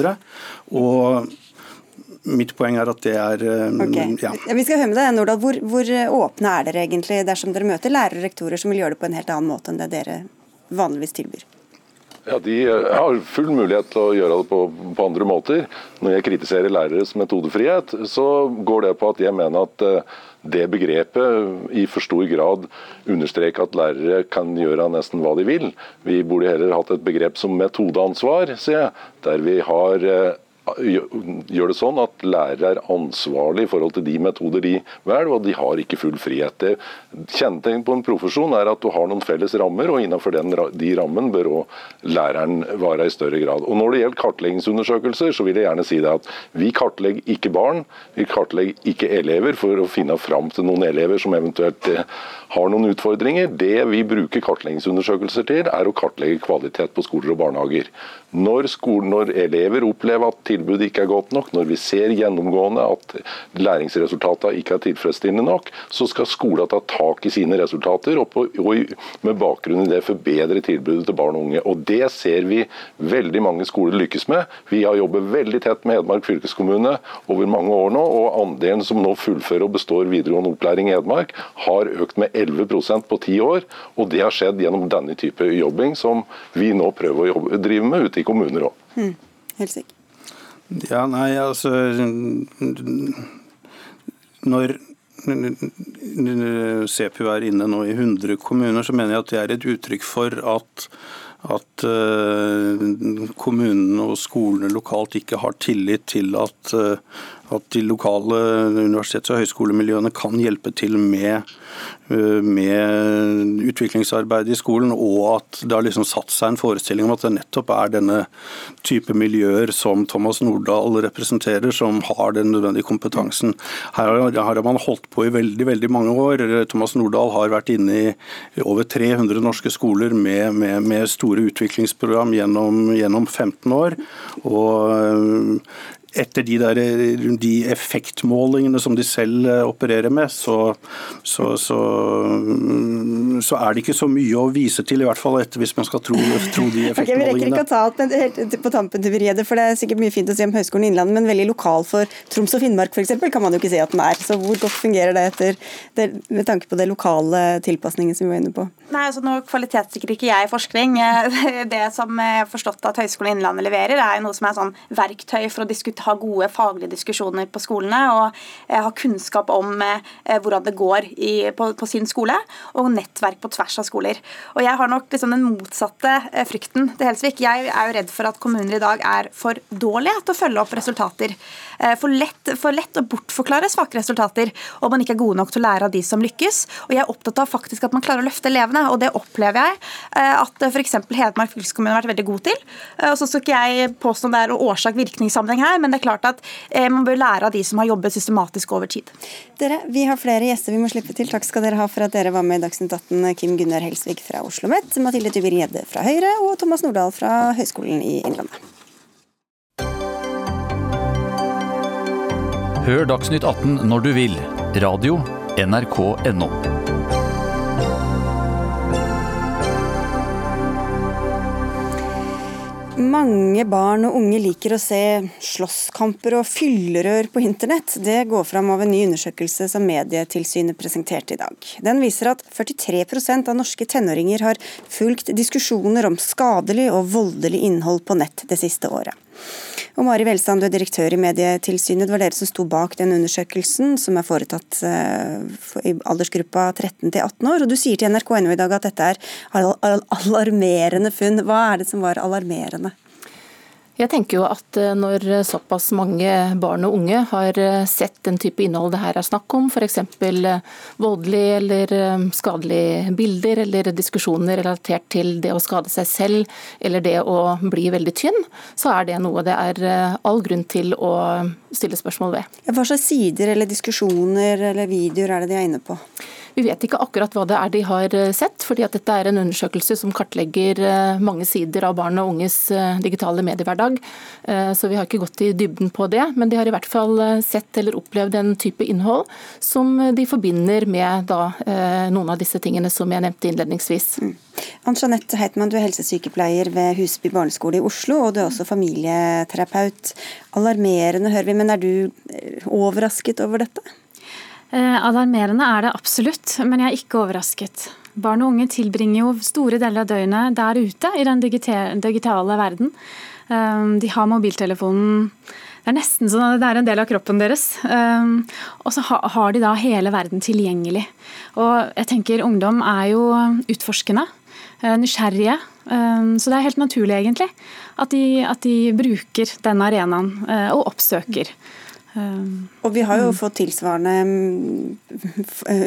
Mitt poeng er at det er eh, Ok. ja. Ja, Vi skal høre med deg, Nordahl. Hvor, hvor åpne er dere egentlig dersom dere møter lærere og rektorer som vil gjøre det på en helt annen måte enn det dere vanligvis tilbyr? Ja, De eh, har full mulighet til å gjøre det på, på andre måter. Når jeg kritiserer læreres metodefrihet, så går det på at jeg mener at eh, det begrepet i for stor grad understreker at lærere kan gjøre nesten hva de vil. Vi burde heller hatt et begrep som metodeansvar, sier jeg, der vi har eh, gjør det sånn at lærere er ansvarlig i forhold til de metoder de velger, og de har ikke full frihet. Kjennetegn på en profesjon er at du har noen felles rammer, og innenfor den, de rammen bør òg læreren være i større grad. Og Når det gjelder kartleggingsundersøkelser, så vil jeg gjerne si det at vi kartlegger ikke barn, vi kartlegger ikke elever for å finne fram til noen elever som eventuelt eh, har noen utfordringer. Det vi bruker kartleggingsundersøkelser til, er å kartlegge kvalitet på skoler og barnehager. Når, skolen, når elever opplever at tilbudet ikke er godt nok, når vi ser gjennomgående at læringsresultatene ikke er tilfredsstillende nok, så skal skolen ta tak i sine resultater og, på, og med bakgrunn i det forbedre tilbudet til barn og unge. Og Det ser vi veldig mange skoler lykkes med. Vi har jobbet veldig tett med Hedmark fylkeskommune over mange år nå, og andelen som nå fullfører og består videregående opplæring i Hedmark, har økt med 11 på ti år. Og det har skjedd gjennom denne type jobbing som vi nå prøver å jobbe, drive med ute i kommuner òg. Mm. Helt sikkert. Ja, nei, altså Når CPU er inne nå i 100 kommuner, så mener jeg at det er et uttrykk for at at uh, kommunene og skolene lokalt ikke har tillit til at, uh, at de lokale universitets- og høyskolemiljøene kan hjelpe til med Eh, med utviklingsarbeid i skolen, og at det har liksom satt seg en forestilling om at det nettopp er denne type miljøer som Thomas Nordahl representerer, som har den nødvendige kompetansen. Her har man holdt på i veldig veldig mange år. Thomas Nordahl har vært inne i over 300 norske skoler med, med, med store utviklingsprogram gjennom, gjennom 15 år. og etter de, der, de, effektmålingene som de selv eh, opererer med, så, så, så, så, er det ikke så mye å vise til, i hvert fall etter hvis man skal tro, tro de effektmålingene. (laughs) Okay, vi rekker ikke å ta alt helt på tampen til Briede, for det er sikkert mye fint å si om Høgskolen Innlandet, men veldig lokal for Troms og Finnmark f.eks. kan man jo ikke si at den er. Så hvor godt fungerer det etter det, med tanke på det lokale tilpasningen som vi var inne på? Nei, altså Nå kvalitetssikrer ikke jeg forskning. (laughs) Det som jeg har forstått at Høgskolen Innlandet leverer, er noe som er sånn verktøy for å ha gode faglige diskusjoner på skolene og eh, ha kunnskap om eh, hvordan det går i, på, på, sin skole, og nettverk på tvers av skoler. Og Jeg har nok liksom den motsatte eh, frykten til Helsvik. Jeg er jo redd for at kommuner i dag er for dårlige til å følge opp resultater. For lett, for lett å bortforklare svake resultater, og man ikke er gode nok til å lære av de som lykkes. Og Jeg er opptatt av faktisk at man klarer å løfte elevene og Det opplever jeg at f.eks. Hedmark fylkeskommune har vært veldig god til. Og så skal ikke jeg påstå det er årsak-virkningssammenheng her, men det er klart at eh, man bør lære av de som har jobbet systematisk over tid. Dere, Vi har flere gjester vi må slippe til. Takk skal dere ha for at dere var med i Dagsnytt 18. Kim Gunnar Helsvik fra Oslo OsloMet, Mathilde Tybring-Gjedde fra Høyre og Thomas Nordahl fra Høgskolen i Innlandet. Hør Dagsnytt 18 når du vil. Radio NRK.no. Mange barn og unge liker å se slåsskamper og fyllerør på internett. Det går fram av en ny undersøkelse som Medietilsynet presenterte i dag. Den viser at 43% av norske tenåringer har fulgt diskusjoner om skadelig og voldelig innhold på nett det siste året. Og Mari Velstand, du er direktør i Medietilsynet. Det var dere som sto bak den undersøkelsen som er foretatt eh, i aldersgruppa 13 til 18 år. Og du sier til NRK.no i dag at dette er alarmerende funn. Hva er det som var alarmerende? Jeg tenker jo at eh, når såpass mange barn og unge har eh, sett den type innhold det her er snakk om, f.eks. Eh, voldelige eller skadelige bilder eller diskusjoner relatert til det å skade seg selv eller det å bli veldig tynn, så er det noe det er all grunn til å stille spørsmål ved. Hva slags sider eller diskusjoner eller videoer er det de er inne på? Vi vet ikke akkurat hva det er de har eh, sett, fordi at dette er en undersøkelse som kartlegger eh, mange sider av barn og unges eh, digitale mediehverdag. Så vi har ikke gått i dybden på det, men de har i hvert fall sett eller opplevd en type innhold som de forbinder med da, noen av disse tingene som jeg nevnte innledningsvis. Mm. Ann Janette Heitmann, du er helsesykepleier ved Husby barneskole i Oslo, og du er også familieterapeut. Alarmerende hører vi, men er du overrasket over dette? Eh, alarmerende er det absolutt, men jeg er ikke overrasket. Barn og unge tilbringer jo store deler av døgnet der ute i den digitale verden. Eh, de har mobiltelefonen det er nesten sånn at det er en del av kroppen deres. Eh, og så har de da hele verden tilgjengelig. Og jeg tenker ungdom er jo utforskende, nysgjerrige. Så det er helt naturlig, egentlig, at de, at de bruker den arenaen og oppsøker. Og vi har jo mm. fått tilsvarende mm,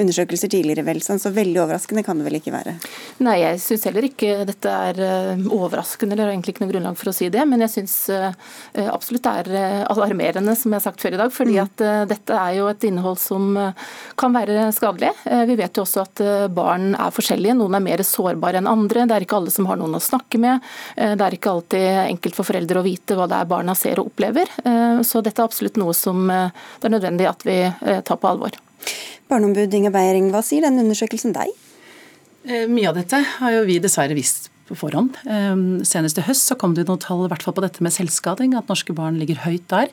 undersøkelser tidligere, vel, så veldig overraskende kan det vel ikke være? Nei, jeg syns heller ikke dette er eh, overraskende, eller egentlig ikke noe grunnlag for å si det. Men jeg syns eh, absolutt det er eh, alarmerende, som jeg har sagt før i dag. fordi mm. at dette er jo et innhold som kan være skadelig. Vi vet jo også at barn er forskjellige. Noen er mer sårbare enn andre. Det er ikke alle som har noen å snakke med. Det er ikke alltid enkelt for foreldre å vite hva det er barna ser og opplever. Så dette er absolutt noe som eh, det er nødvendig at vi eh, tar på alvor. Barneombud Inga Beiring, hva sier den undersøkelsen deg? Eh, mye av dette har jo vi dessverre visst på forhånd. Ehm, senest i høst så kom det noen tall i hvert fall på dette med selvskading, at norske barn ligger høyt der.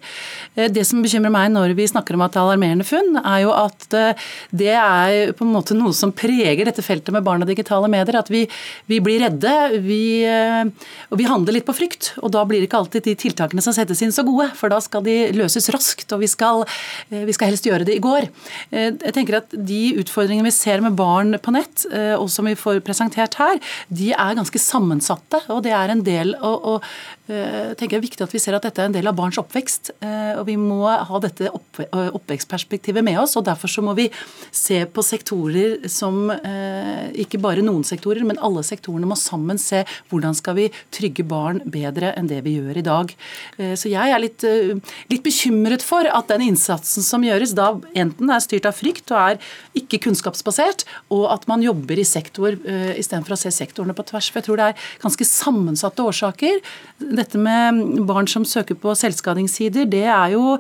Eh, det som bekymrer meg når vi snakker om at det er alarmerende funn, er jo at eh, det er på en måte noe som preger dette feltet med barn og digitale medier. At vi, vi blir redde, vi, eh, og vi handler litt på frykt. Og da blir ikke alltid de tiltakene som settes inn så gode, for da skal de løses raskt, og vi skal, vi skal helst gjøre det i går. Jeg tenker at De utfordringene vi ser med barn på nett, og som vi får presentert her, de er ganske sammensatte. og det er en del og, og tenker jeg er viktig at vi ser at dette er en del av barns oppvekst. Uh, og Vi må ha dette uh, oppvekstperspektivet med oss. og Derfor så må vi se på sektorer som ikke bare noen sektorer, men alle sektorene må sammen se hvordan skal vi trygge barn bedre enn det vi gjør i dag. Så jeg er litt, litt bekymret for at den innsatsen som gjøres, da enten er styrt av frykt og er ikke kunnskapsbasert, og at man jobber i sektor istedenfor å se sektorene på tvers. For jeg tror det er ganske sammensatte årsaker. Dette med barn som søker på selvskadingssider, det er jo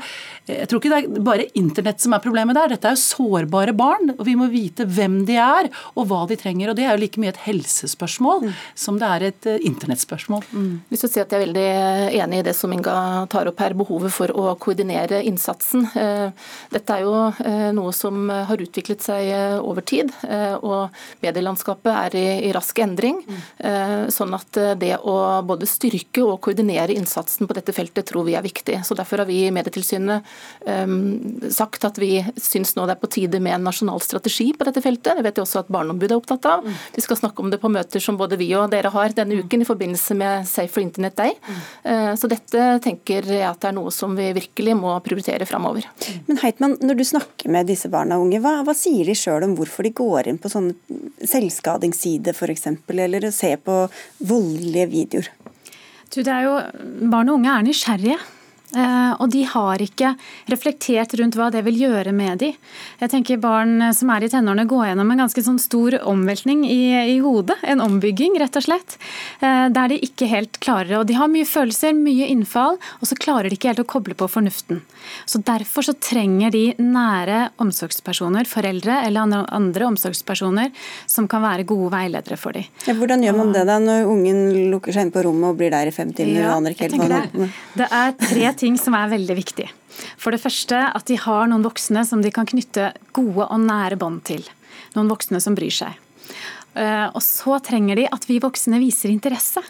Jeg tror ikke det er bare internett som er problemet der. Dette er jo sårbare barn, og vi må vite hvem de er og hva de trenger. Og det er jo like mye et helsespørsmål mm. som det er et uh, internettspørsmål. Mm. Hvis du sier at Jeg er veldig enig i det som Inga tar opp her, behovet for å koordinere innsatsen. Eh, dette er jo eh, noe som har utviklet seg over tid, og medielandskapet er i, i rask endring. Mm. Eh, sånn at eh, det å både styrke og koordinere innsatsen på dette feltet tror vi er viktig. Så Derfor har vi i Medietilsynet um, sagt at vi syns nå det er på tide med en nasjonal strategi på dette feltet. Det vet jeg også at Barneombudet er opptatt av. Vi skal snakke om det på møter som både vi og dere har denne uken i forbindelse med Safe for Internet Day. Uh, så dette tenker jeg at det er noe som vi virkelig må prioritere framover. Men Heitmann, når du snakker med disse barna og unge, hva, hva sier de sjøl om hvorfor de går inn på sånne selvskadingssider f.eks., eller ser på voldelige videoer? Du, det er jo, barn og unge er nysgjerrige. Eh, og de har ikke reflektert rundt hva det vil gjøre med de. Jeg tenker Barn som er i tenårene går gjennom en ganske sånn stor omveltning i, i, hodet. En ombygging, rett og slett. Eh, der de ikke helt klarer Og de har mye følelser, mye innfall, og så klarer de ikke helt å koble på fornuften. Så Derfor så trenger de nære omsorgspersoner, foreldre eller andre omsorgspersoner, som kan være gode veiledere for dem. Ja, hvordan gjør man det da, når ungen lukker seg inn på rommet og blir der i fem timer? Ja, og aner ikke helt hva det, det er tre ting som er veldig viktig. For det første at de har noen voksne som de kan knytte gode og nære bånd til. Noen voksne som bryr seg. Eh, og så trenger de at vi voksne viser interesse.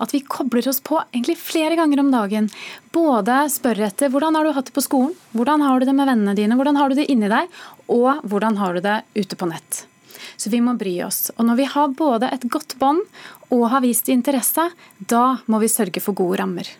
At vi kobler oss på egentlig flere ganger om dagen. Både spør etter hvordan har du hatt det på skolen, hvordan har du det med vennene dine, hvordan har du det inni deg, og hvordan har du det ute på nett. Så vi må bry oss. Og når vi har både et godt bånd og har vist interesse, da må vi sørge for gode rammer.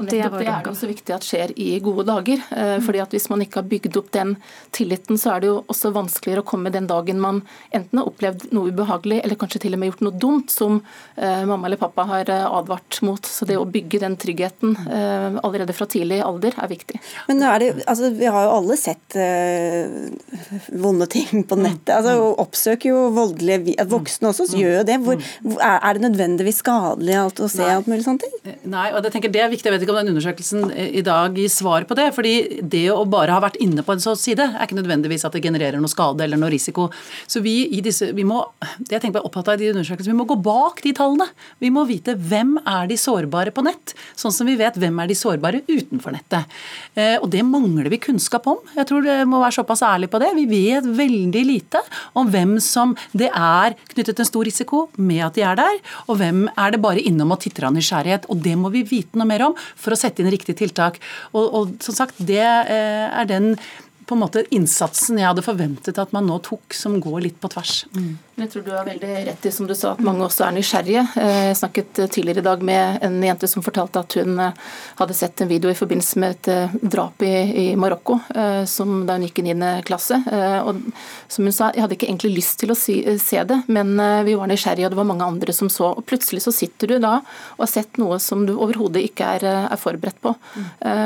Og det, er det er også viktig at skjer i gode dager. Eh, fordi at Hvis man ikke har bygd opp den tilliten, så er det jo også vanskeligere å komme den dagen man enten har opplevd noe ubehagelig, eller kanskje til og med gjort noe dumt som eh, mamma eller pappa har eh, advart mot. Så det å bygge den tryggheten eh, allerede fra tidlig alder er viktig. Men nå er det, altså, Vi har jo alle sett uh, vonde ting på nettet. altså Oppsøker jo voldelige Voksne også gjør jo det. Hvor, er det nødvendigvis skadelig alt å se alt mulig sånne ting? Eh, nei, og jeg tenker det er viktig. Jeg vet ikke om den undersøkelsen i dag gir svar på det. fordi det å bare ha vært inne på en sånn side, er ikke nødvendigvis at det genererer noe skade eller noe risiko. Så vi i disse, vi må, det jeg tenker på opptatt av i de undersøkelsene, vi må gå bak de tallene. Vi må vite hvem er de sårbare på nett, sånn som vi vet hvem er de sårbare utenfor nettet. Eh, og det mangler vi kunnskap om. Jeg tror det må være såpass ærlig på det. Vi vet veldig lite om hvem som det er knyttet en stor risiko med at de er der, og hvem er det bare innom og titter av nysgjerrighet. Og det må vi vite noe mer om for å sette inn riktige tiltak. Og, og som sagt, det eh, er den på en måte innsatsen jeg hadde forventet at man nå tok, som går litt på tvers. Mm. Jeg tror du har veldig rett i som du sa, at mange også er nysgjerrige. Eh, jeg snakket tidligere i dag med en jente som fortalte at hun eh, hadde sett en video i forbindelse med et eh, drap i, i Marokko som da hun gikk i 9. klasse. Og som hun sa, jeg hadde ikke egentlig lyst til å si, se det, men vi var nysgjerrige og det var mange andre som så. Og plutselig så sitter du da og har sett noe som du overhodet ikke er, er, forberedt på.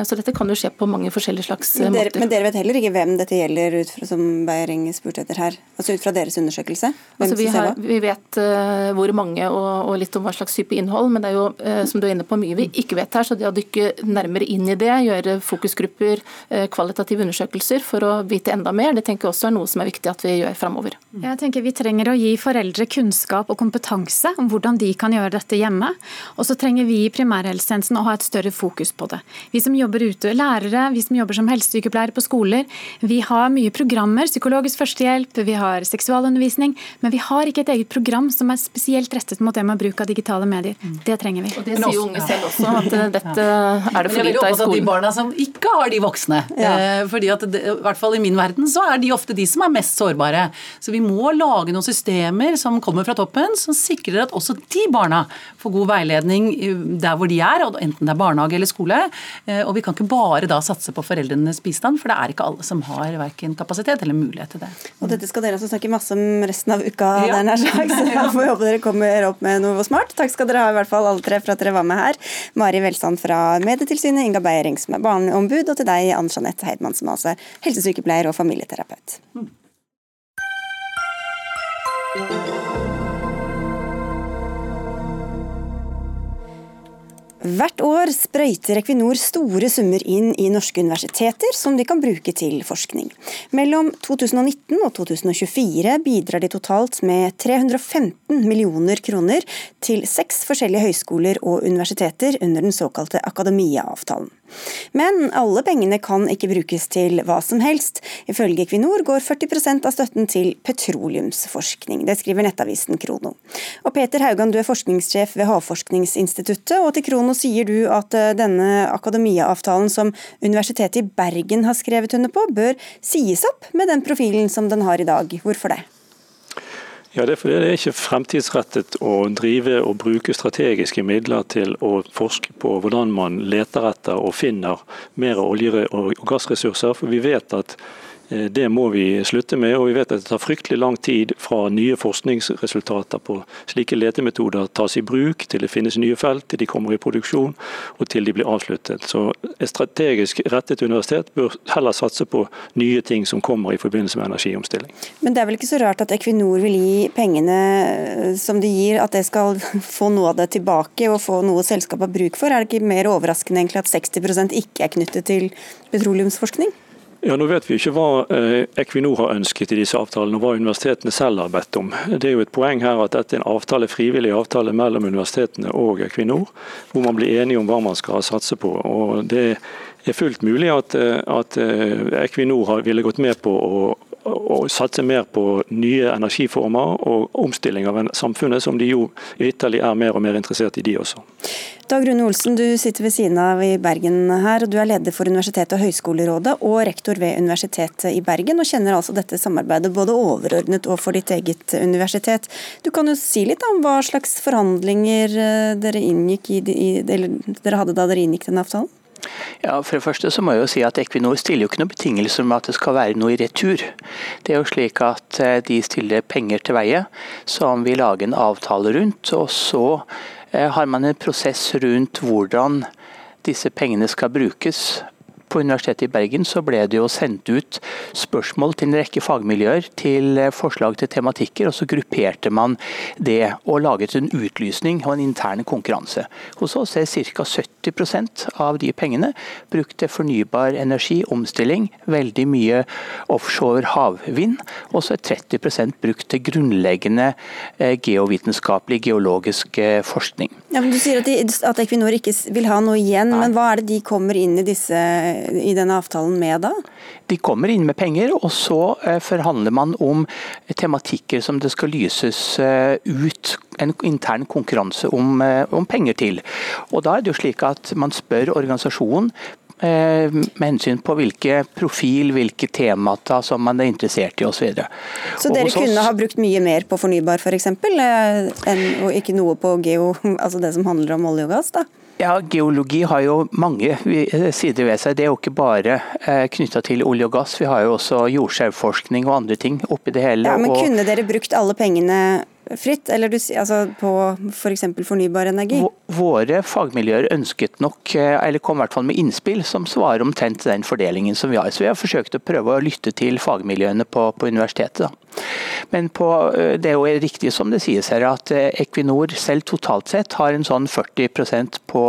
Så dette kan jo skje på mange forskjellige slags men dere, måter. Men dere vet heller ikke hvem dette gjelder, ut fra, som Beiring spurte etter her? Altså ut fra deres undersøkelse? Altså, vi, har, vi, vet uh, hvor mange og, og, litt om hva slags type innhold, men det er jo uh, som du er inne på, mye vi ikke vet her. Så det å dykke nærmere inn i det, gjøre fokusgrupper, uh, kvalitative undersøkelser for å vite enda mer, det tenker jeg også er noe som er viktig at vi gjør framover. Jeg tenker Vi trenger å gi foreldre kunnskap og kompetanse om hvordan de kan gjøre dette hjemme. Og så trenger vi i primærhelsetjenesten å ha et større fokus på det. Vi som jobber ute, lærere, vi som jobber som helsesykepleiere på skoler, vi har mye programmer, psykologisk førstehjelp, vi har seksualundervisning. Men vi har ikke et eget program som er spesielt rettet mot det med bruk av digitale medier. Mm. Det trenger vi. Og Det sier jo unge selv også, at eh, dette er det for lite av i skolen. De barna som ikke har de voksne. Ja. Eh, fordi at det, i hvert fall i min verden så er de ofte de som er mest sårbare. Så vi må lage noen systemer som kommer fra toppen, som sikrer at også de barna får god veiledning der hvor de er, enten det er barnehage eller skole. Eh, og vi kan ikke bare da satse på foreldrenes bistand, for det er ikke alle som har verken kapasitet eller mulighet til det. Og dette skal dere altså snakke masse om resten av uka, ja. der nær. (laughs) Så jeg får håpe dere kommer opp med noe smart. Takk skal dere ha, i hvert fall alle tre, for at dere var med her. Mari Velsand fra Medietilsynet, Inga Beiering som er barneombud, og til deg, Ann Jeanette Heidmann, som altså er helsesykepleier og familieterapeut. Mm. Hvert år sprøyter Equinor store summer inn i norske universiteter som de kan bruke til forskning. Mellom 2019 og 2024 bidrar de totalt med 315 millioner kroner til seks forskjellige høyskoler og universiteter under den såkalte Akademia-avtalen. Men alle pengene kan ikke brukes til hva som helst. Ifølge Equinor går 40% av støtten til petroleumsforskning. Det skriver nettavisen Krono. Og Peter Haugan, du er forskningssjef ved Havforskningsinstituttet, og til Krono sier du at eh, denne akademiaavtalen som Universitetet i Bergen har skrevet under på, bør sies opp med den profilen som den har i dag. Hvorfor det? Ja, Det er fordi det er ikke fremtidsrettet å drive og bruke strategiske midler til å forske på hvordan man leter etter og finner mer olje- og gassressurser. For vi vet at det må vi slutte med. og Vi vet at det tar fryktelig lang tid fra nye forskningsresultater på slike letemetoder tas i bruk, til det finnes nye felt, til de kommer i produksjon og til de blir avsluttet. Så Et strategisk rettet universitet bør heller satse på nye ting som kommer i forbindelse med energiomstilling. Men det er vel ikke så rart at Equinor vil gi pengene eh, som de gir, at det skal (laughs) få noe av det tilbake og få noe selskapet har bruk for? Er det ikke mer overraskende egentlig at 60% ikke er knyttet til petroleumsforskning? Ja, Nå vet vi ikke hva eh, Equinor har ønsket i disse avtalene, og hva universitetene selv har bedt om. Det er jo et poeng her at dette er en avtale, frivillig avtale mellom universitetene og Equinor, hvor man blir enige om hva man skal satse på. Og Det er fullt mulig at, eh, at eh, Equinor ville gått med på å å satse mer på nye energiformer og omstilling av samfunnet, som de jo vitterlig er mer og mer interessert i, de også. Dag Rune Olsen, du sitter ved siden av i Bergen her, og du er leder for Universitetet og høyskolerådet og rektor ved Universitetet i Bergen, og kjenner altså dette samarbeidet både overordnet og for ditt eget universitet. Du kan jo si litt om hva slags forhandlinger eh, dere, inngikk i, eller dere hadde da dere inngikk denne avtalen? Ja, for det første så må jeg jo si at Equinor stiller jo ikke noen betingelser om at det skal være noe i retur. Det er jo slik at eh, de stiller penger til veie som vi lager en avtale rundt. Og så eh, har man en prosess rundt hvordan disse pengene skal brukes på Universitetet i Bergen så ble det jo sendt ut spørsmål til en rekke fagmiljøer til eh, forslag til tematikker, og så grupperte man det og laget en utlysning og en intern konkurranse. Hos oss er ca. 70% av de pengene brukt til fornybar energi, omstilling, veldig mye offshore havvind, og så er 30 brukt til grunnleggende eh, geovitenskapelig, geologisk eh, forskning. Ja, men Du sier at, de, at Equinor ikke vil ha noe igjen, Nei. men hva er det de kommer inn i disse i denne avtalen med da? De kommer inn med penger, og så eh, forhandler man om tematikker som det skal lyses eh, ut en intern konkurranse om, eh, om penger til. Og Da er det jo slik at man spør organisasjonen med hensyn på hvilke profil, hvilke temata som man er interessert i osv. Så, så dere kunne ha brukt mye mer på fornybar f.eks., for og ikke noe på geo, (laughs) altså det som handler om olje og gass? da? Ja, Geologi har jo mange sider ved seg. Det er jo ikke bare knytta til olje og gass. Vi har jo også jordskjelvforskning og andre ting oppi det hele. Ja, men Kunne dere brukt alle pengene fritt, eller du, altså på f.eks. For fornybar energi? Våre fagmiljøer ønsket nok, eh, eller kom i hvert fall med innspill som svarer omtrent den fordelingen som vi har. Så vi har forsøkt å prøve å lytte til fagmiljøene på, på universitetet. Da. Men på, eh, det er jo riktig som det sies her at eh, Equinor selv totalt sett har en sånn 40 på,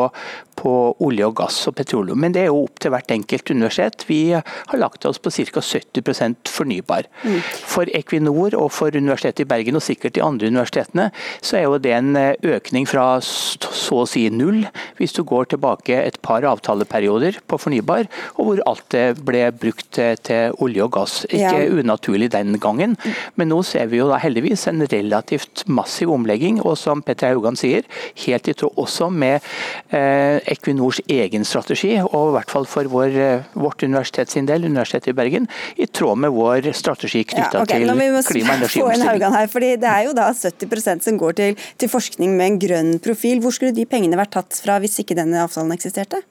på olje og gass og petroleum. Men det er jo opp til hvert enkelt universitet. Vi har lagt oss på ca. 70% fornybar. Mm. For Equinor og for Universitetet i Bergen, og sikkert de andre universitetene, så er jo det en eh, økning fra så å si null, hvis du går tilbake et par avtaleperioder på fornybar, og hvor alt det ble brukt til olje og gass. Ikke ja. unaturlig den gangen, men nå ser vi jo da heldigvis en relativt massiv omlegging, og som Petter Haugan sier, helt i tråd også med eh, Equinors egen strategi, og i hvert fall for vår, eh, vårt universitet sin del, Universitetet i Bergen, i tråd med vår strategi knytta ja, okay, til klima- og (laughs) energiomstilling. Det er jo da 70% som går til, til forskning med en grønn profil. Hvor skulle de pengene vært tatt fra hvis ikke denne avtalen eksisterte?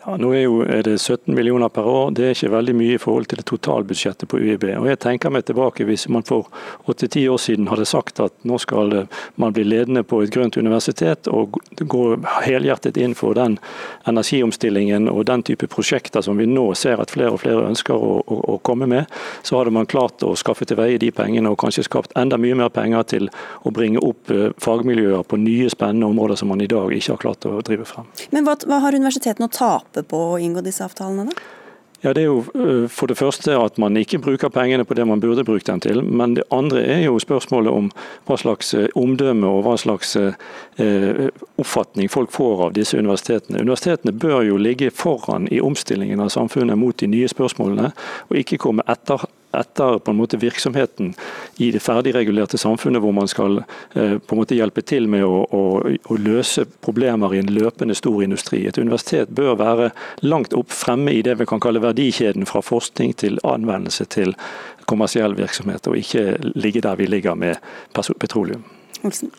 Ja, nå er, jo, er, det 17 millioner per år. Det er ikke veldig mye i forhold til det totalbudsjettet på UiB. Og jeg tenker meg tilbake Hvis man for 8-10 år siden hadde sagt at nå skal man bli ledende på et grønt universitet og gå helhjertet inn for den energiomstillingen og den type prosjekter som vi nå ser at flere og flere ønsker å, å, å komme med, så hadde man klart å skaffe til veie de pengene og kanskje skapt enda mye mer penger til å bringe opp eh, fagmiljøer på nye, spennende områder som man i dag ikke har klart å drive frem. Men hva, hva har universitetene å tape tape på å inngå disse avtalene? da? Ja, Det er jo øh, for det første at man ikke bruker pengene på det man burde brukt dem til. Men det andre er jo spørsmålet om hva slags øh, omdømme og hva slags øh, oppfatning folk får av disse universitetene. Universitetene bør jo ligge foran i omstillingen av samfunnet mot de nye spørsmålene, og ikke komme etter etter på en måte virksomheten i det ferdigregulerte samfunnet, hvor man skal eh, på en måte hjelpe til med å, å, å, løse problemer i en løpende stor industri. Et universitet bør være langt opp fremme i det vi kan kalle verdikjeden, fra forskning til anvendelse til kommersiell virksomhet, og ikke ligge der vi ligger med petroleum. Olsen.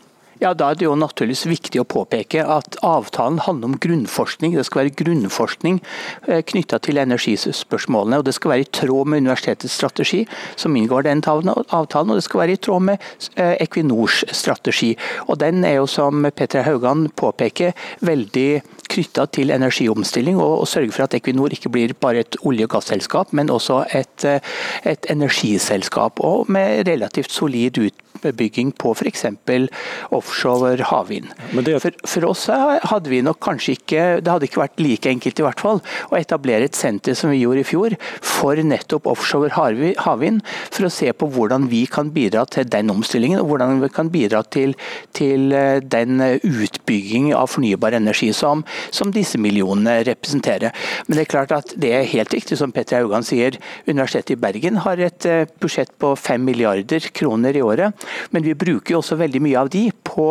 Ja, Da er det jo naturligvis viktig å påpeke at avtalen handler om grunnforskning. Det skal være grunnforskning eh, knytta til energispørsmålene. og Det skal være i tråd med universitetets strategi, som inngår den avtalen. Og det skal være i tråd med eh, Equinors strategi. Og Den er jo, som Petra Haugan påpeker, veldig knytta til energiomstilling, og, og sørge for at Equinor ikke blir bare et olje- og gasselskap, men også et, eh, et energiselskap. Og med relativt solid utbygging bygging på f.eks. offshore havvind. For, for, oss hadde vi nok kanskje ikke Det hadde ikke vært like enkelt i hvert fall å etablere et senter som vi gjorde i fjor, for nettopp offshore havvind, for å se på hvordan vi kan bidra til den omstillingen, og hvordan vi kan bidra til, til eh, den utbygging av fornybar energi som, som, disse millionene representerer. Men det er klart at det er helt riktig som Petter Haugan sier, Universitetet i Bergen har et eh, budsjett på 5 milliarder kroner i året. Men vi bruker jo også veldig mye av de på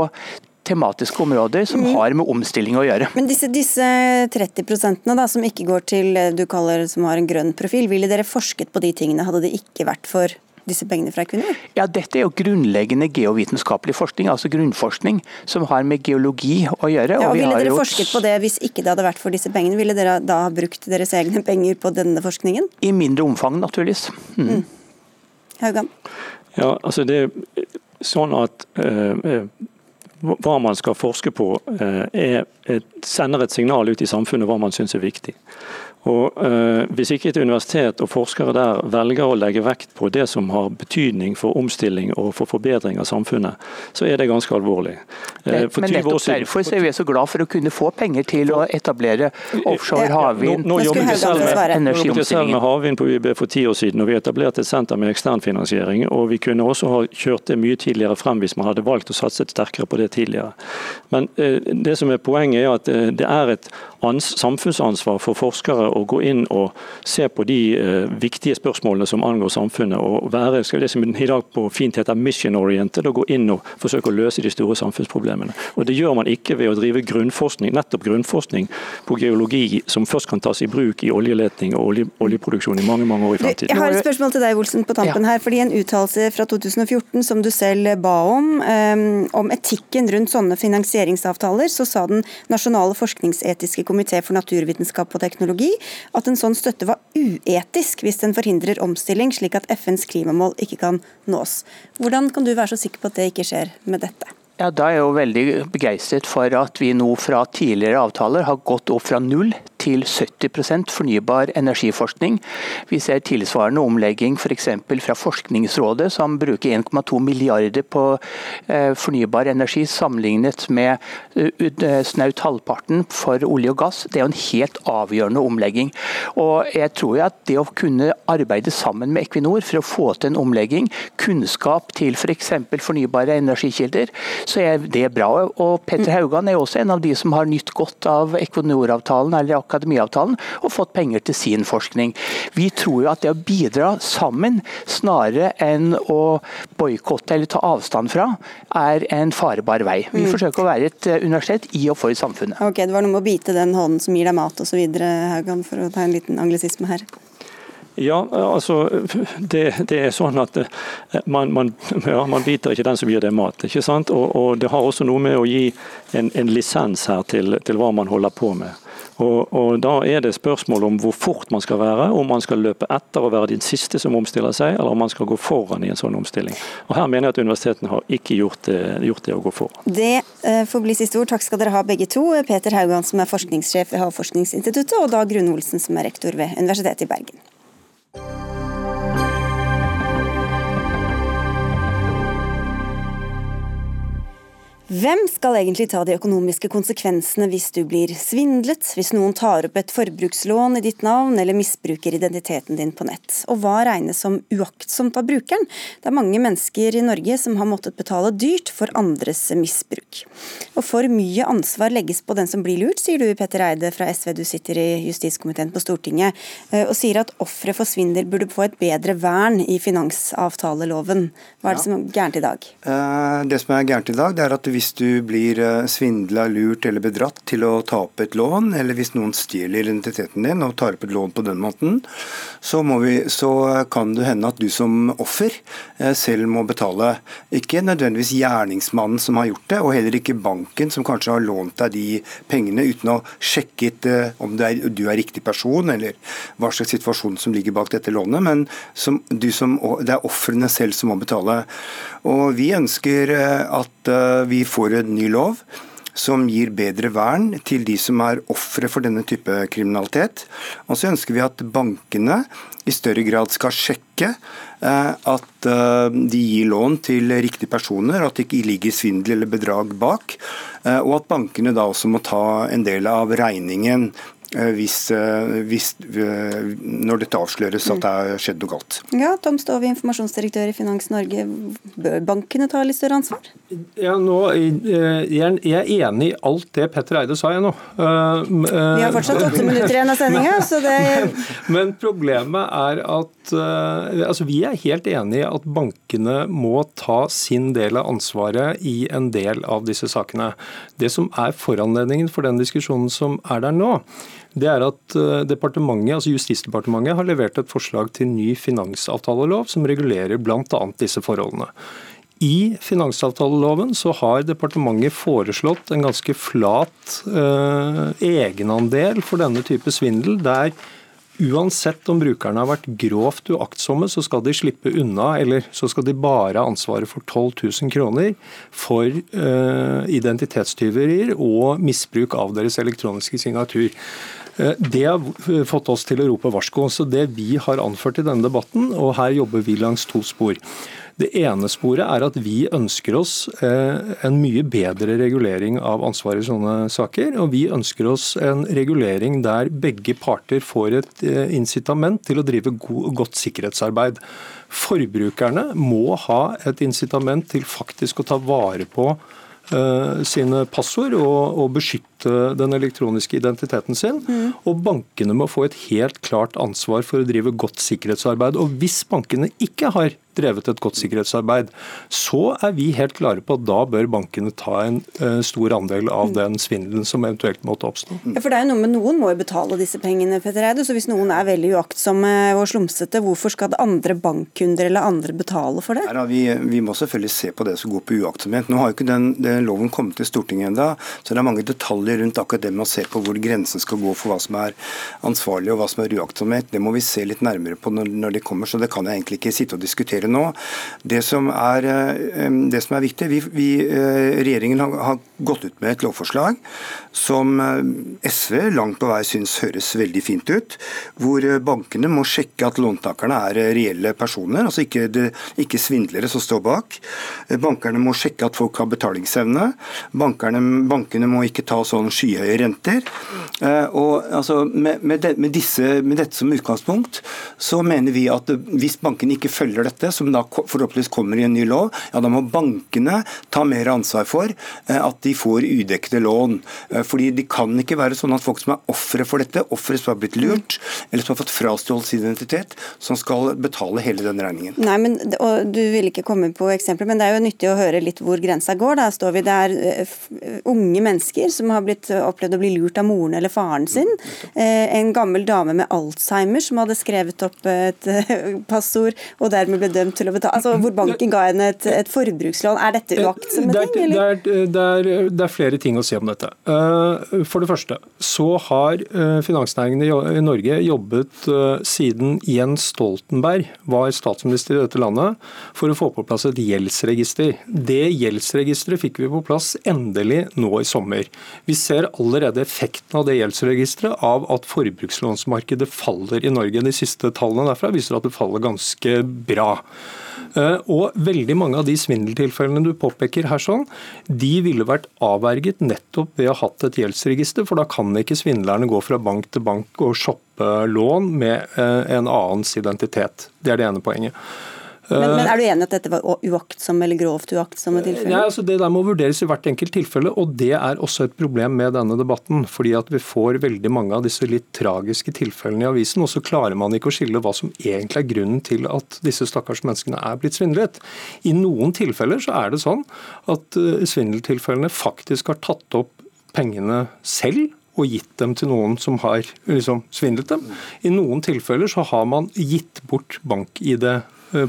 tematiske områder som mm. har med omstilling å gjøre. Men disse, disse 30% da, som ikke går til du kaller som har en grønn profil, ville dere forsket på de tingene, hadde det ikke vært for disse pengene fra Equinor? Ja, Dette er jo grunnleggende geovitenskapelig forskning, altså grunnforskning som har med geologi å gjøre. Ja, og Ville dere gjort... forsket på det hvis ikke det hadde vært for disse pengene? Ville dere da ha brukt deres egne penger på denne forskningen? I mindre omfang, naturligvis. Mm. Mm. Haugan? Ja, altså det er sånn at eh, eh, hva man skal forske på, eh, er, sender et signal ut i samfunnet hva man syns er viktig. Og eh, Hvis ikke et universitet og forskere der velger å legge vekt på det som har betydning for omstilling og for forbedring av samfunnet, så er det ganske alvorlig. Uh, men nettopp siden, derfor er vi så glad for å kunne få penger til å etablere offshore havvind. Nå, nå jobbet vi selv med, selv med havvind på UiB for ti år siden, og vi etablerte et senter med eksternfinansiering. og Vi kunne også ha kjørt det mye tidligere frem hvis man hadde valgt å satse sterkere på det tidligere. Men eh, det som er poenget er at det er et samfunnsansvar for forskere å gå inn og se på de uh, viktige spørsmålene som angår samfunnet. og være skal det som i dag på fint heter mission-oriented, og gå inn og forsøke å løse de store samfunnsproblemene. Og Det gjør man ikke ved å drive grunnforskning, nettopp grunnforskning på geologi, som først kan tas i bruk i oljeletning og olje, oljeproduksjon i mange mange år i fremtiden. Jeg har et spørsmål til deg, Olsen, på tampen her. fordi En uttalelse fra 2014 som du selv ba om, um, om etikken rundt sånne finansieringsavtaler, så sa den nasjonale forskningsetiske komité for naturvitenskap og teknologi at en sånn støtte var uetisk hvis den forhindrer omstilling, slik at FNs klimamål ikke kan nås. Hvordan kan du være så sikker på at det ikke skjer med dette? Ja, Da er jeg jo veldig begeistret for at vi nå fra tidligere avtaler har gått opp fra null til 70% fornybar energiforskning. Vi ser tilsvarende omlegging f.eks. fra Forskningsrådet, som bruker 1,2 milliarder på eh, fornybar energi, sammenlignet med eh, snaut halvparten for olje og gass. Det er jo en helt avgjørende omlegging. Og jeg tror at det å kunne arbeide sammen med Equinor for å få til en omlegging, kunnskap til f.eks. For fornybare energikilder, så er det bra. Og Petter Haugan er også en av de som har nytt godt av Equinor-avtalen eller akademiavtalen og fått penger til sin forskning. Vi tror jo at det å bidra sammen, snarere enn å boikotte eller ta avstand fra, er en farebar vei. Vi mm. forsøker å være et eh, universitet i og for samfunnet. Ok, Det var noe med å bite den hånden som gir deg mat osv., Haugan, for å ta en liten anglisisme her. Ja, altså det, det, er sånn at eh, man, man, ja, man, biter ikke den som gir deg mat. ikke sant? Og, og, Det har også noe med å gi en, en lisens her til, til, hva man holder på med. Og, og, Da er det spørsmål om hvor fort man skal være, om man skal løpe etter og være den siste som omstiller seg, eller om man skal gå foran i en sånn omstilling. Og Her mener jeg at universitetene har ikke gjort det, gjort det å gå foran. Det uh, får bli siste ord. Takk skal dere ha begge to. Peter Haugan som er forskningssjef ved Havforskningsinstituttet, og Dag Grunn Olsen som er rektor ved Universitetet i Bergen. Hvem skal egentlig ta de økonomiske konsekvensene hvis du blir svindlet, hvis noen tar opp et forbrukslån i ditt navn eller misbruker identiteten din på nett? Og hva regnes som uaktsomt av brukeren? Det er mange mennesker i Norge som har måttet betale dyrt for andres misbruk. Og for mye ansvar legges på den som blir lurt, sier du Petter Eide fra SV, du sitter i justiskomiteen på Stortinget, eh, og sier at ofre for svindel burde få et bedre vern i finansavtaleloven. Hva er det som er gærent i dag? Eh, det som er gærent i dag, det er at vi hvis du blir eh, svindla, lurt eller bedratt til å ta opp et lån, eller hvis noen stjeler identiteten din og tar opp et lån på den måten, så, vi, så kan det hende at du som offer eh, selv må betale. Ikke nødvendigvis gjerningsmannen som har gjort det, og heller ikke banken som kanskje har lånt deg de pengene uten å sjekke eh, om er, du er riktig person, eller hva slags situasjon som ligger bak dette lånet, men som, som, det er ofrene selv som må betale. Og Vi ønsker at vi får en ny lov som gir bedre vern til de som er ofre for denne type kriminalitet. Og så ønsker vi at bankene i større grad skal sjekke eh, at eh, de gir lån til riktige personer, at det ikke ligger svindel eller bedrag bak. Eh, og at bankene da også må ta en del av regningen Eh, hvis, eh, hvis, eh, når dette avsløres at det har skjedd noe galt. Ja, Tom Stove, informasjonsdirektør i Finans Norge. Bør bankene ta litt større ansvar? Ja, nå, jeg er enig i alt det Petter Eide sa jeg nå. Vi har fortsatt åtte minutter igjen av sendinga. (laughs) Men, men, problemet er at altså, vi er helt enig i at bankene må ta sin del av ansvaret i en del av disse sakene. Det som er foranledningen for den diskusjonen som er der nå, det er at eh, departementet, altså Justisdepartementet har levert et forslag til ny finansavtalelov som regulerer bl.a. disse forholdene. I finansavtaleloven så har departementet foreslått en ganske flat eh, egenandel for denne type svindel, der uansett om brukerne har vært grovt uaktsomme, så skal de slippe unna, eller så skal de bare ha ansvaret for 12 000 kroner for eh, identitetstyverier og misbruk av deres elektroniske signatur. Eh, det har fått oss til å rope varsko. Så det vi har anført i denne debatten, og her jobber vi langs to spor. Det ene sporet er at vi ønsker oss eh, en mye bedre regulering av ansvar i sånne saker. Og vi ønsker oss en regulering der begge parter får et eh, incitament til å drive godt sikkerhetsarbeid. Forbrukerne må ha et incitament til faktisk å ta vare på sine passord og, og, beskytte den elektroniske identiteten sin. Mm. Og bankene må få et helt klart ansvar for å drive godt sikkerhetsarbeid. Og hvis bankene ikke har drevet et godt sikkerhetsarbeid, så er vi helt klare på at da bør bankene ta en uh, stor andel av den svindelen som eventuelt måtte oppstå. Ja, for det er jo noe med Noen må jo betale disse pengene, Petter Eide. Så hvis noen er veldig uaktsomme og slumsete, hvorfor skal det andre bankkunder eller andre betale for det? Nei, vi, vi, må selvfølgelig se på det som går på uaktsomhet. Nå har jo ikke den, den loven kommet til Stortinget ennå, så det er mange detaljer rundt akkurat det med å se på hvor grensen skal gå for hva som er ansvarlig og hva som er uaktsomhet. Det må vi se litt nærmere på når, når det kommer, så det kan jeg egentlig ikke sitte og diskutere nå. Det som er, eh, det som er viktig, vi, vi, eh, Regjeringen har, har, gått ut med et lovforslag som eh, SV langt på vei syns høres veldig fint ut. Hvor bankene må sjekke at låntakerne er reelle personer, altså ikke, det, ikke svindlere som står bak. Bankerne må sjekke at folk har betalingsevne. Bankerne, bankene må ikke ta sånn skyhøye renter. Og altså, med, med, de, med, disse, med dette som utgangspunkt, så mener vi at hvis bankene ikke følger dette, som da forhåpentligvis kommer i en ny lov, ja da må bankene ta mer ansvar for eh, at de får udekkede lån. Eh, fordi Det kan ikke være sånn at folk som er ofre for dette, ofre som har blitt lurt, eller som har fått frastjålet sin identitet, som skal betale hele den regningen. Nei, men, og Du vil ikke komme på eksempler, men det er jo nyttig å høre litt hvor grensa går. Da står vi der uh, unge mennesker som har blitt opplevd å bli lurt av moren eller faren sin. Uh, en gammel dame med Alzheimer som hadde skrevet opp et (laughs) passord og dermed ble dømt til å betale, altså hvor banken ga henne et, et forbrukslån. Er dette uaktsomme ting? Det er, det, er, det er, flere ting å si om dette. Eh, for det første så har eh, finansnæringen i Norge jobbet eh, siden Jens Stoltenberg var statsminister i dette landet, for å få på plass et gjeldsregister. Det gjeldsregisteret fikk vi på plass endelig nå i sommer. Vi ser allerede effekten av det gjeldsregisteret av at forbrukslånsmarkedet faller i Norge. De siste tallene derfra viser at det faller ganske bra. Eh, og veldig mange av de svindeltilfellene du påpeker her, sånn, de ville vært avverget nettopp ved å ha hatt et gjeldsregister, for da kan ikke svindlerne gå fra bank til bank og shoppe lån med eh, en annens identitet. Det er det ene poenget. Men, men, Er du enig at dette var uaktsomme eller grovt uaktsomme tilfeller? Ja, altså Det der må vurderes i hvert enkelt tilfelle, og det er også et problem med denne debatten. fordi at vi får veldig mange av disse litt tragiske tilfellene i avisen, og så klarer man ikke å skille hva som egentlig er grunnen til at disse stakkars menneskene er blitt svindlet. I noen tilfeller så er det sånn at eh, svindeltilfellene faktisk har tatt opp pengene selv og gitt dem til noen som har liksom, svindlet dem. I noen tilfeller så har man gitt bort bank-ID Eh,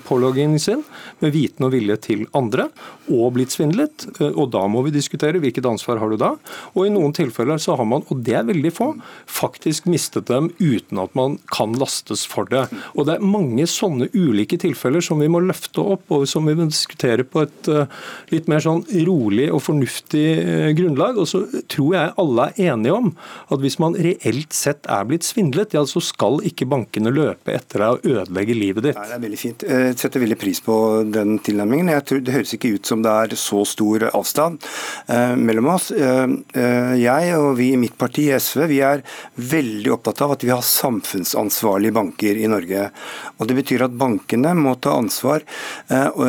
påloggingen sin med viten og vilje til andre, og blitt svindlet. Eh, og da må vi diskutere hvilket ansvar har du da. Og i noen tilfeller så har man, og det er veldig få, faktisk mistet dem uten at man kan lastes for det. Og det er mange sånne ulike tilfeller som vi må løfte opp, og som vi må diskutere på et eh, litt mer sånn rolig og fornuftig grunnlag. Og så tror jeg alle er enige om at hvis man reelt sett er blitt svindlet, ja, så skal ikke bankene løpe etter deg og ødelegge livet ditt. Ja, det er veldig fint. Jeg setter veldig pris på den tilnærmingen. Jeg tror Det høres ikke ut som det er så stor avstand eh, mellom oss. Eh, eh, jeg og vi i mitt parti, SV, vi er veldig opptatt av at vi har samfunnsansvarlige banker i Norge. Og Det betyr at bankene må ta ansvar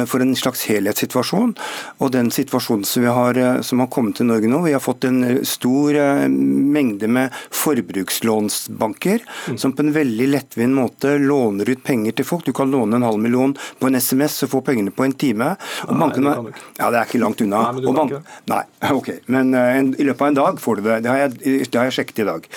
for en slags helhetssituasjon. Og den situasjonen som, vi har, som har kommet til Norge nå, vi har fått en stor mengde med forbrukslånsbanker mm. som på en veldig lettvint måte låner ut penger til folk. Du kan låne en halv million million på en SMS og få pengene på en time. Og nei, bankene, det ja, det er ikke langt unna. Nei, men, du bank, nei, (laughs) ok. men uh, en, i løpet av en dag får du det. Det har jeg, det har jeg sjekket i dag.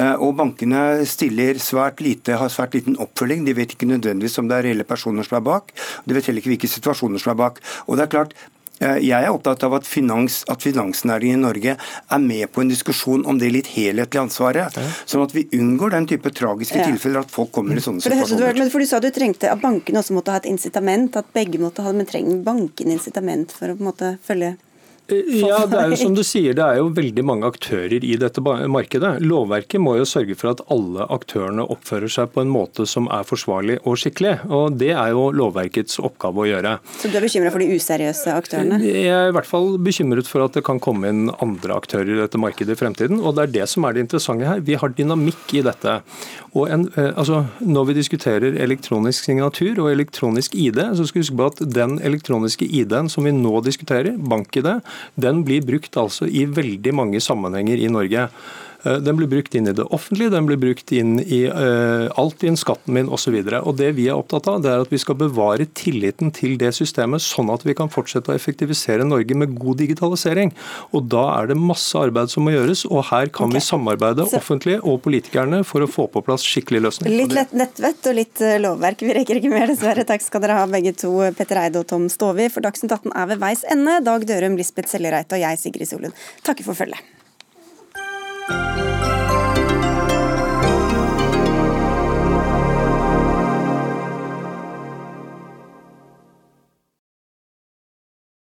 Uh, og bankene stiller svært lite, har svært liten oppfølging. De vet ikke nødvendigvis om det er reelle personer som er bak. De vet heller ikke hvilke situasjoner som er bak. Og det er klart, jeg er opptatt av at, finans, at finansnæringen i Norge er med på en diskusjon om det litt helhetlige ansvaret. Sånn at vi unngår den type tragiske ja. tilfeller at folk kommer i sånne for situasjoner. Men for Du sa du trengte at bankene også måtte ha et incitament, at begge måtte ha, men trenger bankene incitament for å på en måte følge ja, det er jo som du sier, det er jo veldig mange aktører i dette markedet. Lovverket må jo sørge for at alle aktørene oppfører seg på en måte som er forsvarlig og skikkelig. og Det er jo lovverkets oppgave å gjøre. Så du er bekymra for de useriøse aktørene? Jeg er i hvert fall bekymret for at det kan komme inn andre aktører i dette markedet i fremtiden. og Det er det som er det interessante her. Vi har dynamikk i dette. Og en, eh, altså, Når vi diskuterer elektronisk signatur og elektronisk ID, så skal vi huske på at den elektroniske ID-en som vi nå diskuterer, bank-ID, den blir brukt altså i veldig mange sammenhenger i Norge. Eh, den blir brukt inn i det offentlige, den blir brukt inn i uh, Altinn, skatten min osv. Det vi er opptatt av, det er at vi skal bevare tilliten til det systemet, sånn at vi kan fortsette å effektivisere Norge med god digitalisering. Og Da er det masse arbeid som må gjøres, og her kan okay. vi samarbeide, Så... offentlig og politikerne, for å få på plass skikkelig løsning. Litt lett nettvett og litt eh, lovverk. Vi rekker ikke mer, dessverre. Takk skal dere ha begge to, Petter Eide og Tom Stovi. For Dagsnytt 18 er ved veis ende. Dag Dørum, Lisbeth Sellereite og jeg, Sigrid Solund, takker for følget.